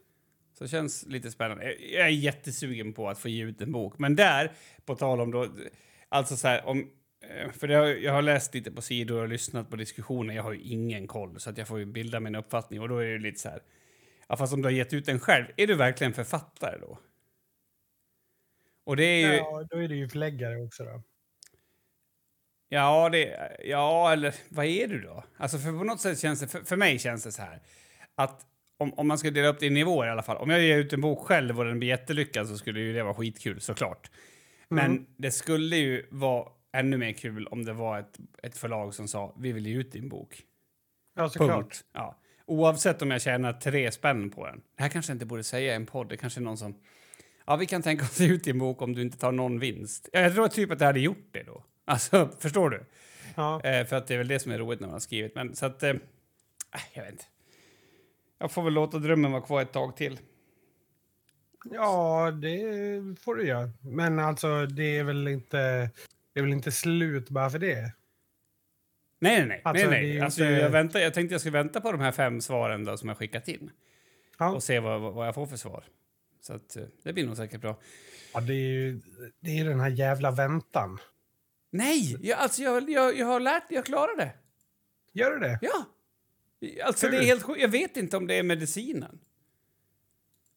Så det känns lite spännande. Jag- är jättesugen på att få ge ut en bok. Men där, på tal om då... Alltså så här, om... eh, För det har, jag har läst lite på sidor och lyssnat på diskussioner. Jag har ju ingen koll, så att jag får ju bilda min uppfattning. Och då är det lite så här... Ja, fast om du har gett ut den själv, är du verkligen författare då? Och det är ju... Ja, då är det ju förläggare också då. Ja, det, ja, eller vad är du då? Alltså för på något sätt känns det, för, för mig känns det så här att om, om man ska dela upp det i nivåer i alla fall. Om jag ger ut en bok själv och den blir jättelyckad så skulle ju det vara skitkul såklart. Men Mm. det skulle ju vara ännu mer kul om det var ett, ett förlag som sa vi vill ge ut din bok. Ja, såklart. Ja. Oavsett om jag tjänar tre spänn på den. Det här kanske jag inte borde säga i en podd. Det kanske är någon som... ja, vi kan tänka oss ut i en bok om du inte tar någon vinst. Ja, Jag tror typ att jag hade gjort det då. Alltså, förstår du? Ja. Eh, för att det är väl det som är roligt när man har skrivit. Men så att, eh, äh, jag vet inte. Jag får väl låta drömmen vara kvar ett tag till. ja, det får du göra. Men alltså, det är väl inte, det är väl inte slut bara för det. Nej, nej, nej. Alltså, nej, nej. Alltså, inte- jag, väntar, jag tänkte jag skulle vänta på de här fem svaren då, som jag skickat in. Ja. Och se vad, vad jag får för svar. Så att, eh, det blir nog säkert bra. Ja, det är ju det är den här jävla väntan. Nej! Jag, alltså, jag, jag, jag har lärt Jag klarar det. Gör du det? Ja. Alltså, det är helt. Jag vet inte om det är medicinen.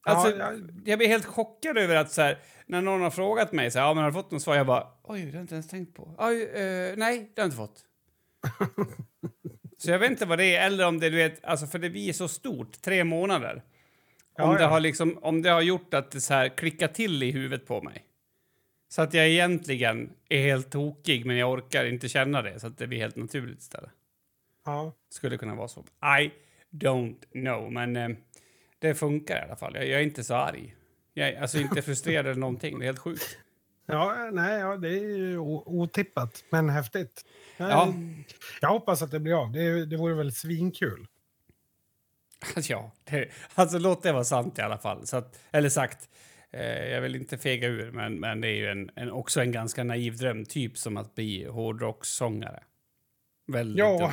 Ja, Alltså, jag- jag blir helt chockad över att så här, när någon har frågat mig så här, ja, men har du fått något svar? Jag bara, oj, det har jag inte ens tänkt på. Oj, eh, nej, det har jag inte fått. så jag vet inte vad det är, eller om det, du vet, alltså för det blir så stort, tre månader. Om, Ja, det ja. har liksom, om det har gjort att det så här klickar till i huvudet på mig. Så att jag egentligen är helt tokig, men jag orkar inte känna det, så att det blir helt naturligt istället. Ja. Skulle kunna vara så. I don't know, men eh, det funkar i alla fall. Jag, jag är inte så arg. Jag är alltså inte frustrerad eller någonting. Det är helt sjukt. Ja, nej, ja, det är ju otippat, men häftigt. Jag, Ja. jag hoppas att det blir av. Det, det vore väl svinkul. ja, det, alltså låt det vara sant i alla fall. Så att, eller sagt, jag vill inte fega ur, men, men det är ju en, en, också en ganska naiv dröm, typ som att bli hårdrockssångare. Väldigt Ja. dumt.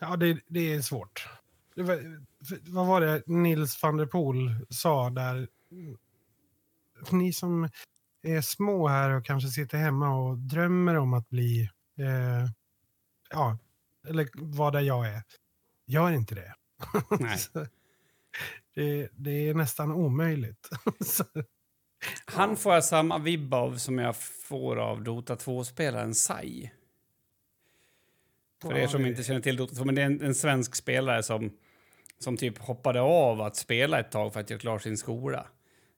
Ja, det, det är svårt. Det var, vad var det Nils van der Poel sa där? Ni som är små här och kanske sitter hemma och drömmer om att bli, eh, ja, eller vad där jag är. Gör inte det. Nej. Det, det är nästan omöjligt. Så, Han får jag samma vibb av som jag får av Dota 2-spelaren Sai. För er som inte känner till Dota 2, men det är en, en svensk spelare som, som typ hoppade av att spela ett tag för att göra klart sin skola.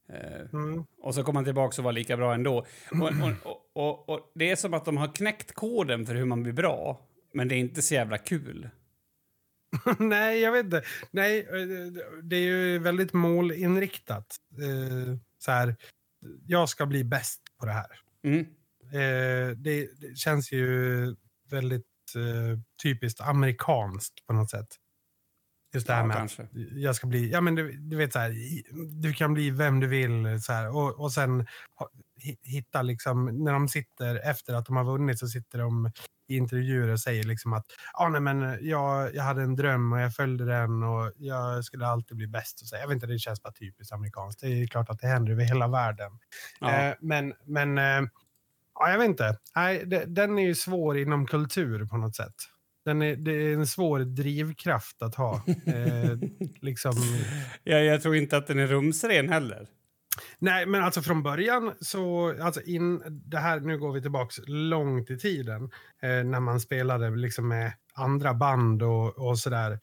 Eh, mm. och så kom han tillbaka och var lika bra ändå. Och, och, och, och, och det är som att de har knäckt koden för hur man blir bra, men det är inte så jävla kul. Nej, jag vet inte. Nej, eh, det är ju väldigt målinriktat. Eh, Så här, jag ska bli bäst på det här. Mm. Eh, det, det känns ju väldigt typiskt amerikanskt på något sätt. Just det här Ja, med kanske. att jag ska bli, ja men du, du vet så här, du kan bli vem du vill så här, och, och sen hitta liksom, när de sitter efter att de har vunnit så sitter de i intervjuer och säger liksom att ah, nej, men jag, jag hade en dröm och jag följde den och jag skulle alltid bli bäst. Och så. Jag vet inte, det känns bara typiskt amerikanskt. Det är klart att det händer över hela världen. Ja. Eh, men men eh, ja, jag vet inte. Nej, det, den är ju svår inom kultur på något sätt. Den är, det är en svår drivkraft att ha. Eh, liksom, Jag, jag tror inte att den är rumsren heller. Nej, men alltså från början så, alltså in, det här, nu går vi tillbaks långt i tiden, eh, när man spelade liksom med andra band och, och sådär.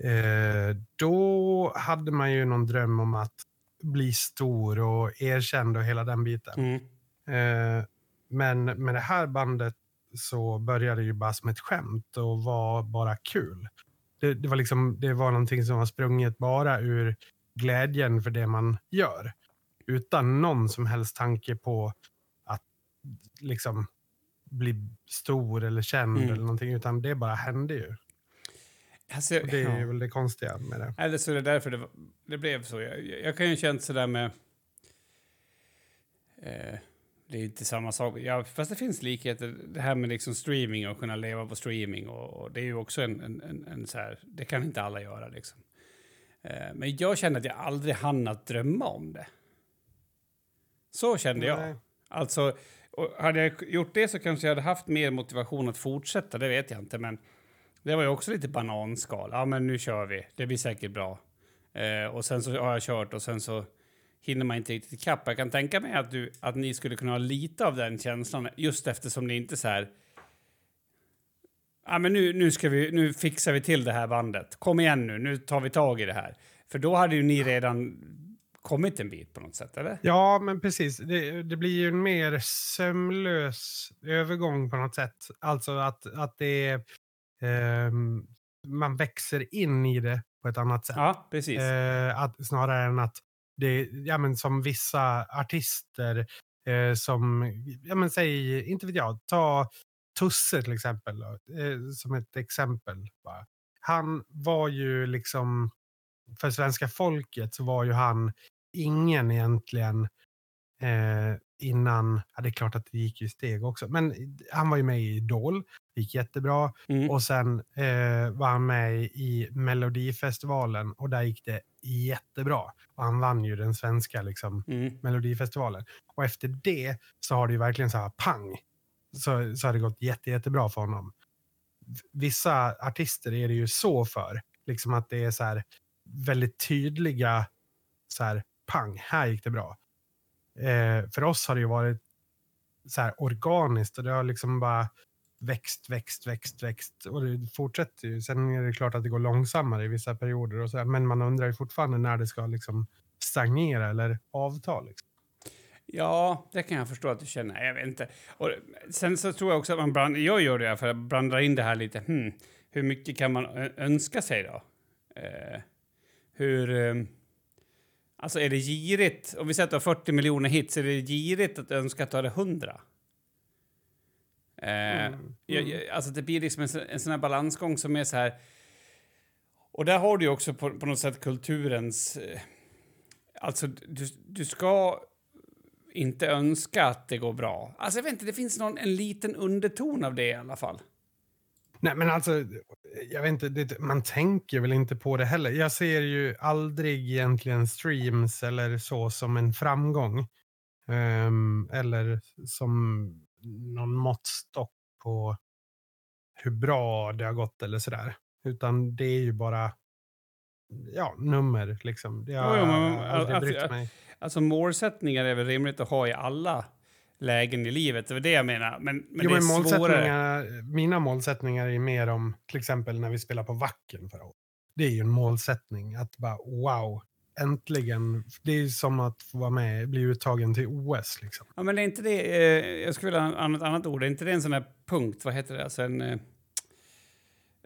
Eh, då hade man ju någon dröm om att bli stor och erkänd och hela den biten. Mm. Eh, men med det här bandet så började det ju bara som ett skämt och var bara kul. Det, det, var liksom, det var någonting som var sprunget bara ur glädjen för det man gör. Utan någon som helst tanke på att liksom bli stor eller känd Mm. eller någonting. Utan det bara hände ju. Alltså, det är ja. väl det konstiga med det. Eller så är det därför det, var- det blev så. Jag, jag, kan ju känt sådär med... Eh, det är inte samma sak. Ja, fast det finns likheter. Det här med liksom streaming och kunna leva på streaming. Och, och det är ju också en, en, en, en så här... Det kan inte alla göra liksom. Eh, men jag kände att jag aldrig hann att drömma om det. Så kände jag. Nej. Alltså, hade jag gjort det så kanske jag hade haft mer motivation att fortsätta, det vet jag inte. Men det var ju också lite bananskal. Ja, men nu kör vi. Det blir säkert bra. Eh, och sen så har jag kört och sen så hinner man inte riktigt ikapp. Jag kan tänka mig att, du, att ni skulle kunna ha lite av den känslan just eftersom ni inte så här... Ja, men nu, nu, ska vi, nu fixar vi till det här bandet. Kom igen nu, nu tar vi tag i det här. För då hade ju ni redan kommit en bit på något sätt, eller? Ja, men precis. Det, det blir ju en mer sömlös övergång på något sätt. Alltså att, att det är... ehm, man växer in i det på ett annat sätt. Ja, precis. Eh, att, snarare än att det, ja, men som vissa artister eh, som, ja men säg, inte vet jag, ta Tusse till exempel, eh, som ett exempel. Bara. Han var ju liksom, för svenska folket så var ju han ingen egentligen eh, innan, ja det är klart att det gick ju steg också, men han var ju med i Idol, det gick jättebra. Mm. Och sen eh, var han med i Melodifestivalen och där gick det jättebra. Och han vann ju den svenska liksom, Mm. Melodifestivalen. Och efter det så har det ju verkligen så här pang. Så, så har det gått jätte, jättebra för honom. Vissa artister är det ju så för. Liksom att det är så här väldigt tydliga så här pang, här gick det bra. Eh, för oss har det ju varit så här organiskt och det har liksom bara växt, växt, växt, växt och det fortsätter ju. Sen är det klart att det går långsammare i vissa perioder och så här, men man undrar ju fortfarande när det ska liksom stagnera eller avta. Liksom. Ja, det kan jag förstå att du känner. Jag vet inte. Och sen så tror jag också att man bland, jag gör det för att blanda in det här lite. Hmm, hur mycket kan man önska sig då? Eh, hur... Eh, alltså är det girigt? Om vi säger att du har 40 miljoner hits, är det girigt att önska att du hade 100? Eh, Mm. jag, jag, alltså det blir liksom en, en sån här balansgång som är så här... Och där har du ju också på, på något sätt kulturens... Eh, alltså, du, du ska inte önska att det går bra. Alltså jag vet inte, det finns någon, en liten underton av det i alla fall. Nej, men alltså, jag vet inte, det, man tänker väl inte på det heller. Jag ser ju aldrig egentligen streams eller så som en framgång. Ehm, eller som någon måttstock på hur bra det har gått eller sådär. Utan det är ju bara ja, nummer liksom. Det har Jo, jo, aldrig alltså, brytt mig. Alltså målsättningar är väl rimligt att ha i alla lägen i livet. Det var det jag menar. Men, men jo, det är men svårare. målsättningar, mina målsättningar är mer om till exempel när vi spelar på Wacken förra året. Det är ju en målsättning att bara wow, äntligen. Det är ju som att få vara med, bli uttagen till OS liksom. Ja, men det är inte det... Eh, jag skulle vilja ha ett annat ord. Är inte det en sån här punkt? Vad heter det? Alltså en... Eh,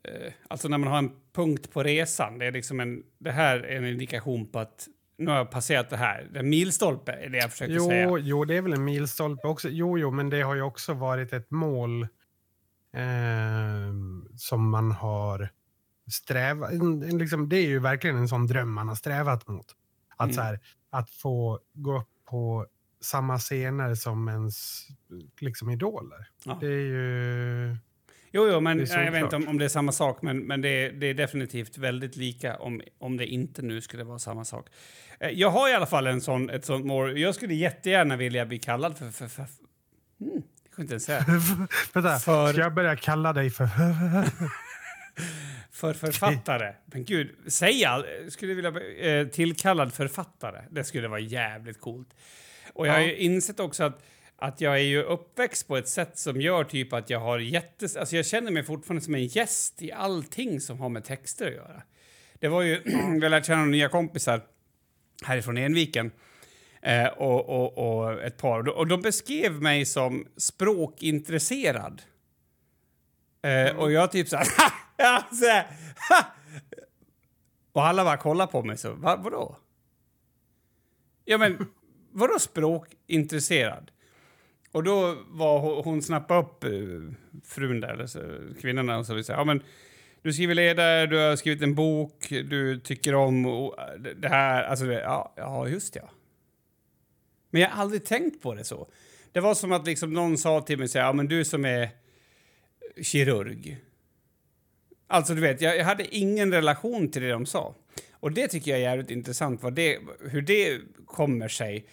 eh, alltså när man har en punkt på resan. Det är liksom en... Det här är en indikation på att nu har jag passerat det här. En milstolpe är det jag försöker säga. Jo, jo, det är väl en milstolpe också. Jo, jo, men det har ju också varit ett mål ehm, som man har strävat... Liksom, det är ju verkligen en sån dröm man har strävat mot. Att, Mm. så här, att få gå upp på samma scener som ens liksom, idoler. Ja. Det är ju... Jo, jo, men jag vet inte om, om det är samma sak, men, men det, är, det är definitivt väldigt lika om, om det inte nu skulle vara samma sak. Eh, Jag har i alla fall en sån, ett sånt mål. Jag skulle jättegärna vilja bli kallad för... för, för mm, jag kan inte ens säga. Vänta, För- ska jag börja kalla dig för... För författare. Men gud, säg all, skulle vilja bli eh, tillkallad författare. Det skulle vara jävligt coolt. Och jag har ju insett också att, att jag är ju uppväxt på ett sätt som gör typ att jag har jättes... Alltså jag känner mig fortfarande som en gäst i allting som har med texter att göra. Det var ju... vi har lärt känna några nya kompisar härifrån Enviken. Eh, och, och, och ett par. Och de- beskrev mig som språkintresserad. Eh, Och jag typ så här... alltså! Och alla bara kollar på mig så, Va, vadå? Ja men, vadå språkintresserad? Och då var hon, hon snappade upp eh, frun där, eller så, kvinnan där, och så vill säga, ja men du skriver ledare, du har skrivit en bok, du tycker om och, det- det här, alltså det, ja, ja just ja. Men jag har aldrig tänkt på det så. Det var som att liksom någon sa till mig så här, ja men du som är kirurg. Alltså du vet, jag, jag hade ingen relation till det de sa. Och det tycker jag är jävligt intressant, vad det, hur det kommer sig.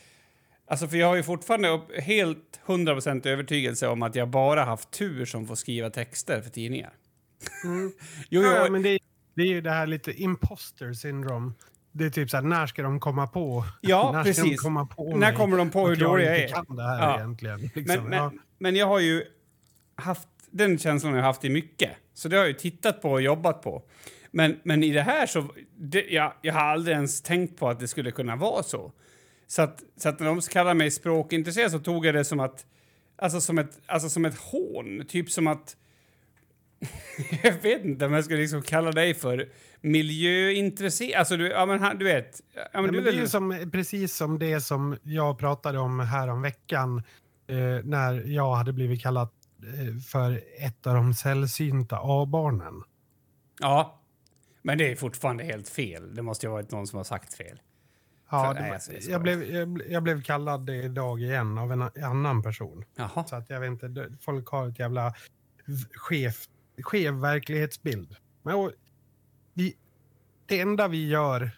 Alltså för jag har ju fortfarande helt 100% övertygelse om att jag bara haft tur som får skriva texter för tidningar. jo, jo, Ja, men det, det är ju det här lite imposter syndrome. Det är typ så här, när ska de komma på? Ja, när Ska de precis. komma på När kommer de på hur dålig jag är? kan det här Ja. egentligen. Liksom. Men, men, ja. men jag har ju haft den känslan har jag haft i mycket. Så det har jag ju tittat på och jobbat på. Men, men i det här så... Det, jag, jag har aldrig ens tänkt på att det skulle kunna vara så. Så att, så att när de kallar mig språkintresserad så tog jag det som att... Alltså som ett, alltså som ett hån. Typ som att... Jag vet inte om jag skulle liksom kalla dig för miljöintresserad. Alltså, du, ja, men, han- du vet. Ja, men Ja, du men det är ju som, precis som det som jag pratade om här om veckan eh, när jag hade blivit kallad eh, för ett av de sällsynta A-barnen. Ja, men det är fortfarande helt fel. Det måste ju ha varit någon som har sagt fel. Ja, För- nej, alltså, jag jag, blev, jag, jag blev kallad det idag igen av en annan person. Jaha. Så att jag vet inte, folk har ett jävla skev, skev verklighetsbild. Men och, vi, det enda vi gör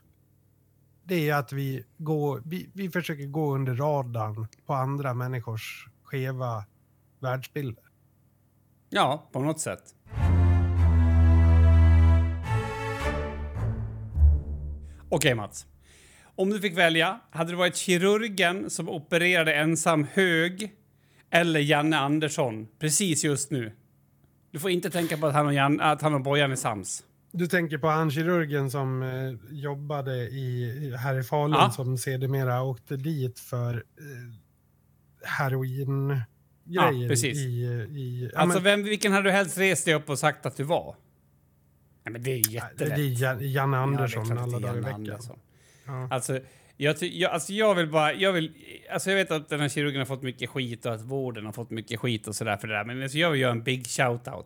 det är att vi, går, vi, vi försöker gå under radarn på andra människors skeva världsbilder. Ja, på något sätt. Okej, Mats. Om du fick välja, hade det varit kirurgen som opererade ensam hög eller Janne Andersson precis just nu? Du får inte tänka på att han och, Jan, att han och Bojan är sams. Du tänker på han kirurgen som eh, jobbade i, här i Falun Ja. som sedermera åkte dit för eh, heroin Ja, precis. i... i ja, Alltså, men- vem, vilken hade du helst rest dig upp och sagt att du var? Nej, men det är det jättelätt. är Jan- Janne Andersson Ja, det är alla det är dagar i veckan. Andersson. Ja. Alltså, jag, jag, alltså jag vill bara... Jag, vill, alltså jag vet att den här kirurgen har fått mycket skit och att vården har fått mycket skit och sådär för det där. Men alltså jag vill göra en big shout-out.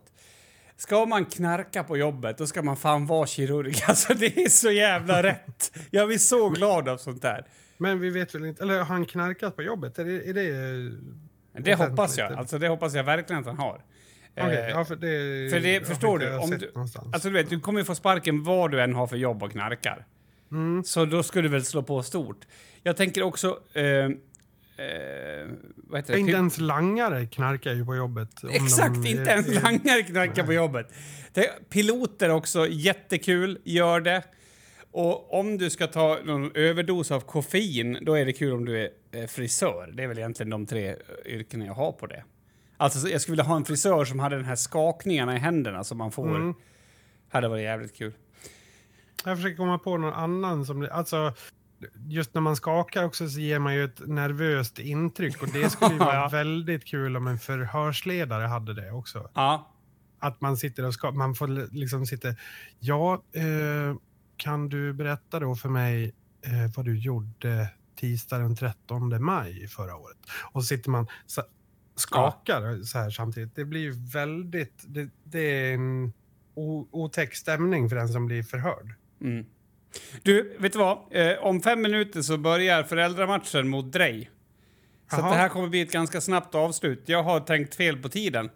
Ska man knarka på jobbet, då ska man fan vara kirurg. Alltså det är så jävla rätt. Jag blir så glad av sånt där. Men vi vet väl inte, eller har han knarkat på jobbet? Är det... Är det Det hoppas jag. Alltså det hoppas jag verkligen att han har. Okej, Eh, ja, för det... för det- förstår du, om du-. Alltså du vet, du kommer ju få sparken vad du än har för jobb och knarkar. Mm. Så då skulle du väl slå på stort. Jag tänker också... Eh, eh, vad heter det? inte ens langare knarkar ju på jobbet. Exakt, de inte ens är- langare knackar på jobbet. Piloter också, jättekul, gör det. Och om du ska ta någon överdos av koffein, då är det kul om du är eh, frisör. Det är väl egentligen de tre eh, yrkena jag har på det. Alltså, så jag skulle vilja ha en frisör som hade den här skakningarna i händerna som man får. Mm. Hade varit jävligt kul. Jag försöker komma på någon annan som... Alltså, just när man skakar också så ger man ju ett nervöst intryck och det skulle ju vara Ja. väldigt kul om en förhörsledare hade det också. Ja, Att man sitter och ska, man får liksom sitta... Ja, eh, kan du berätta då för mig eh, vad du gjorde tisdag den 13 maj förra året? Och så sitter man så, skakar så här samtidigt. Det blir ju väldigt... Det, det är en otäck stämning för den som blir förhörd. Mm. Du, vet du vad? Eh, om fem minuter så börjar föräldramatchen mot Drej. Så det här kommer bli ett ganska snabbt avslut. Jag har tänkt fel på tiden.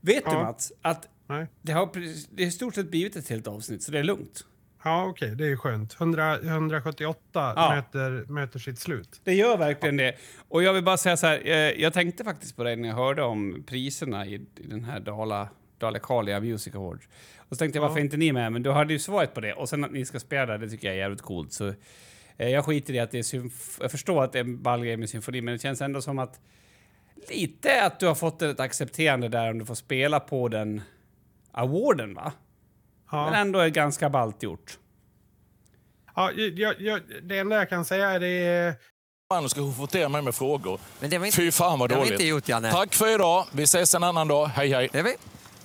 Vet du Ja. Mats, att Nej. det har, det i stort sett blivit ett helt avsnitt, så det är lugnt. Ja, okej, det är skönt. 100, 178 Ja. möter, möter sitt slut. Det gör verkligen det. Och jag vill bara säga så här, eh, jag tänkte faktiskt på det när jag hörde om priserna i, i den här Dala, Dalecarlia Music Awards. Och så tänkte jag, Ja. varför är inte ni med? Men du hade ju svaret på det. Och sen att ni ska spela, det tycker jag är jävligt coolt. Så eh, jag skiter i att det är Jag förstår att det är en ball grej med symfoni, men det känns ändå som att lite att du har fått ett accepterande där om du får spela på den awarden, va? Ja. Men ändå är ganska ballt gjort. Ja, jag, jag, det enda jag kan säga är det. Fan, ska hon fotera mig med frågor. Men det var inte, Fy fan vad det har vi dåligt. inte gjort, Janne. Tack för idag. Vi ses en annan dag. Hej hej.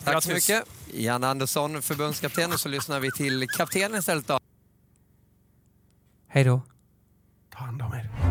Tack Grattis. så mycket. Janne Andersson, förbundskapten. Och så lyssnar vi till kaptenen istället. Då. Hej då. Ta hand om er.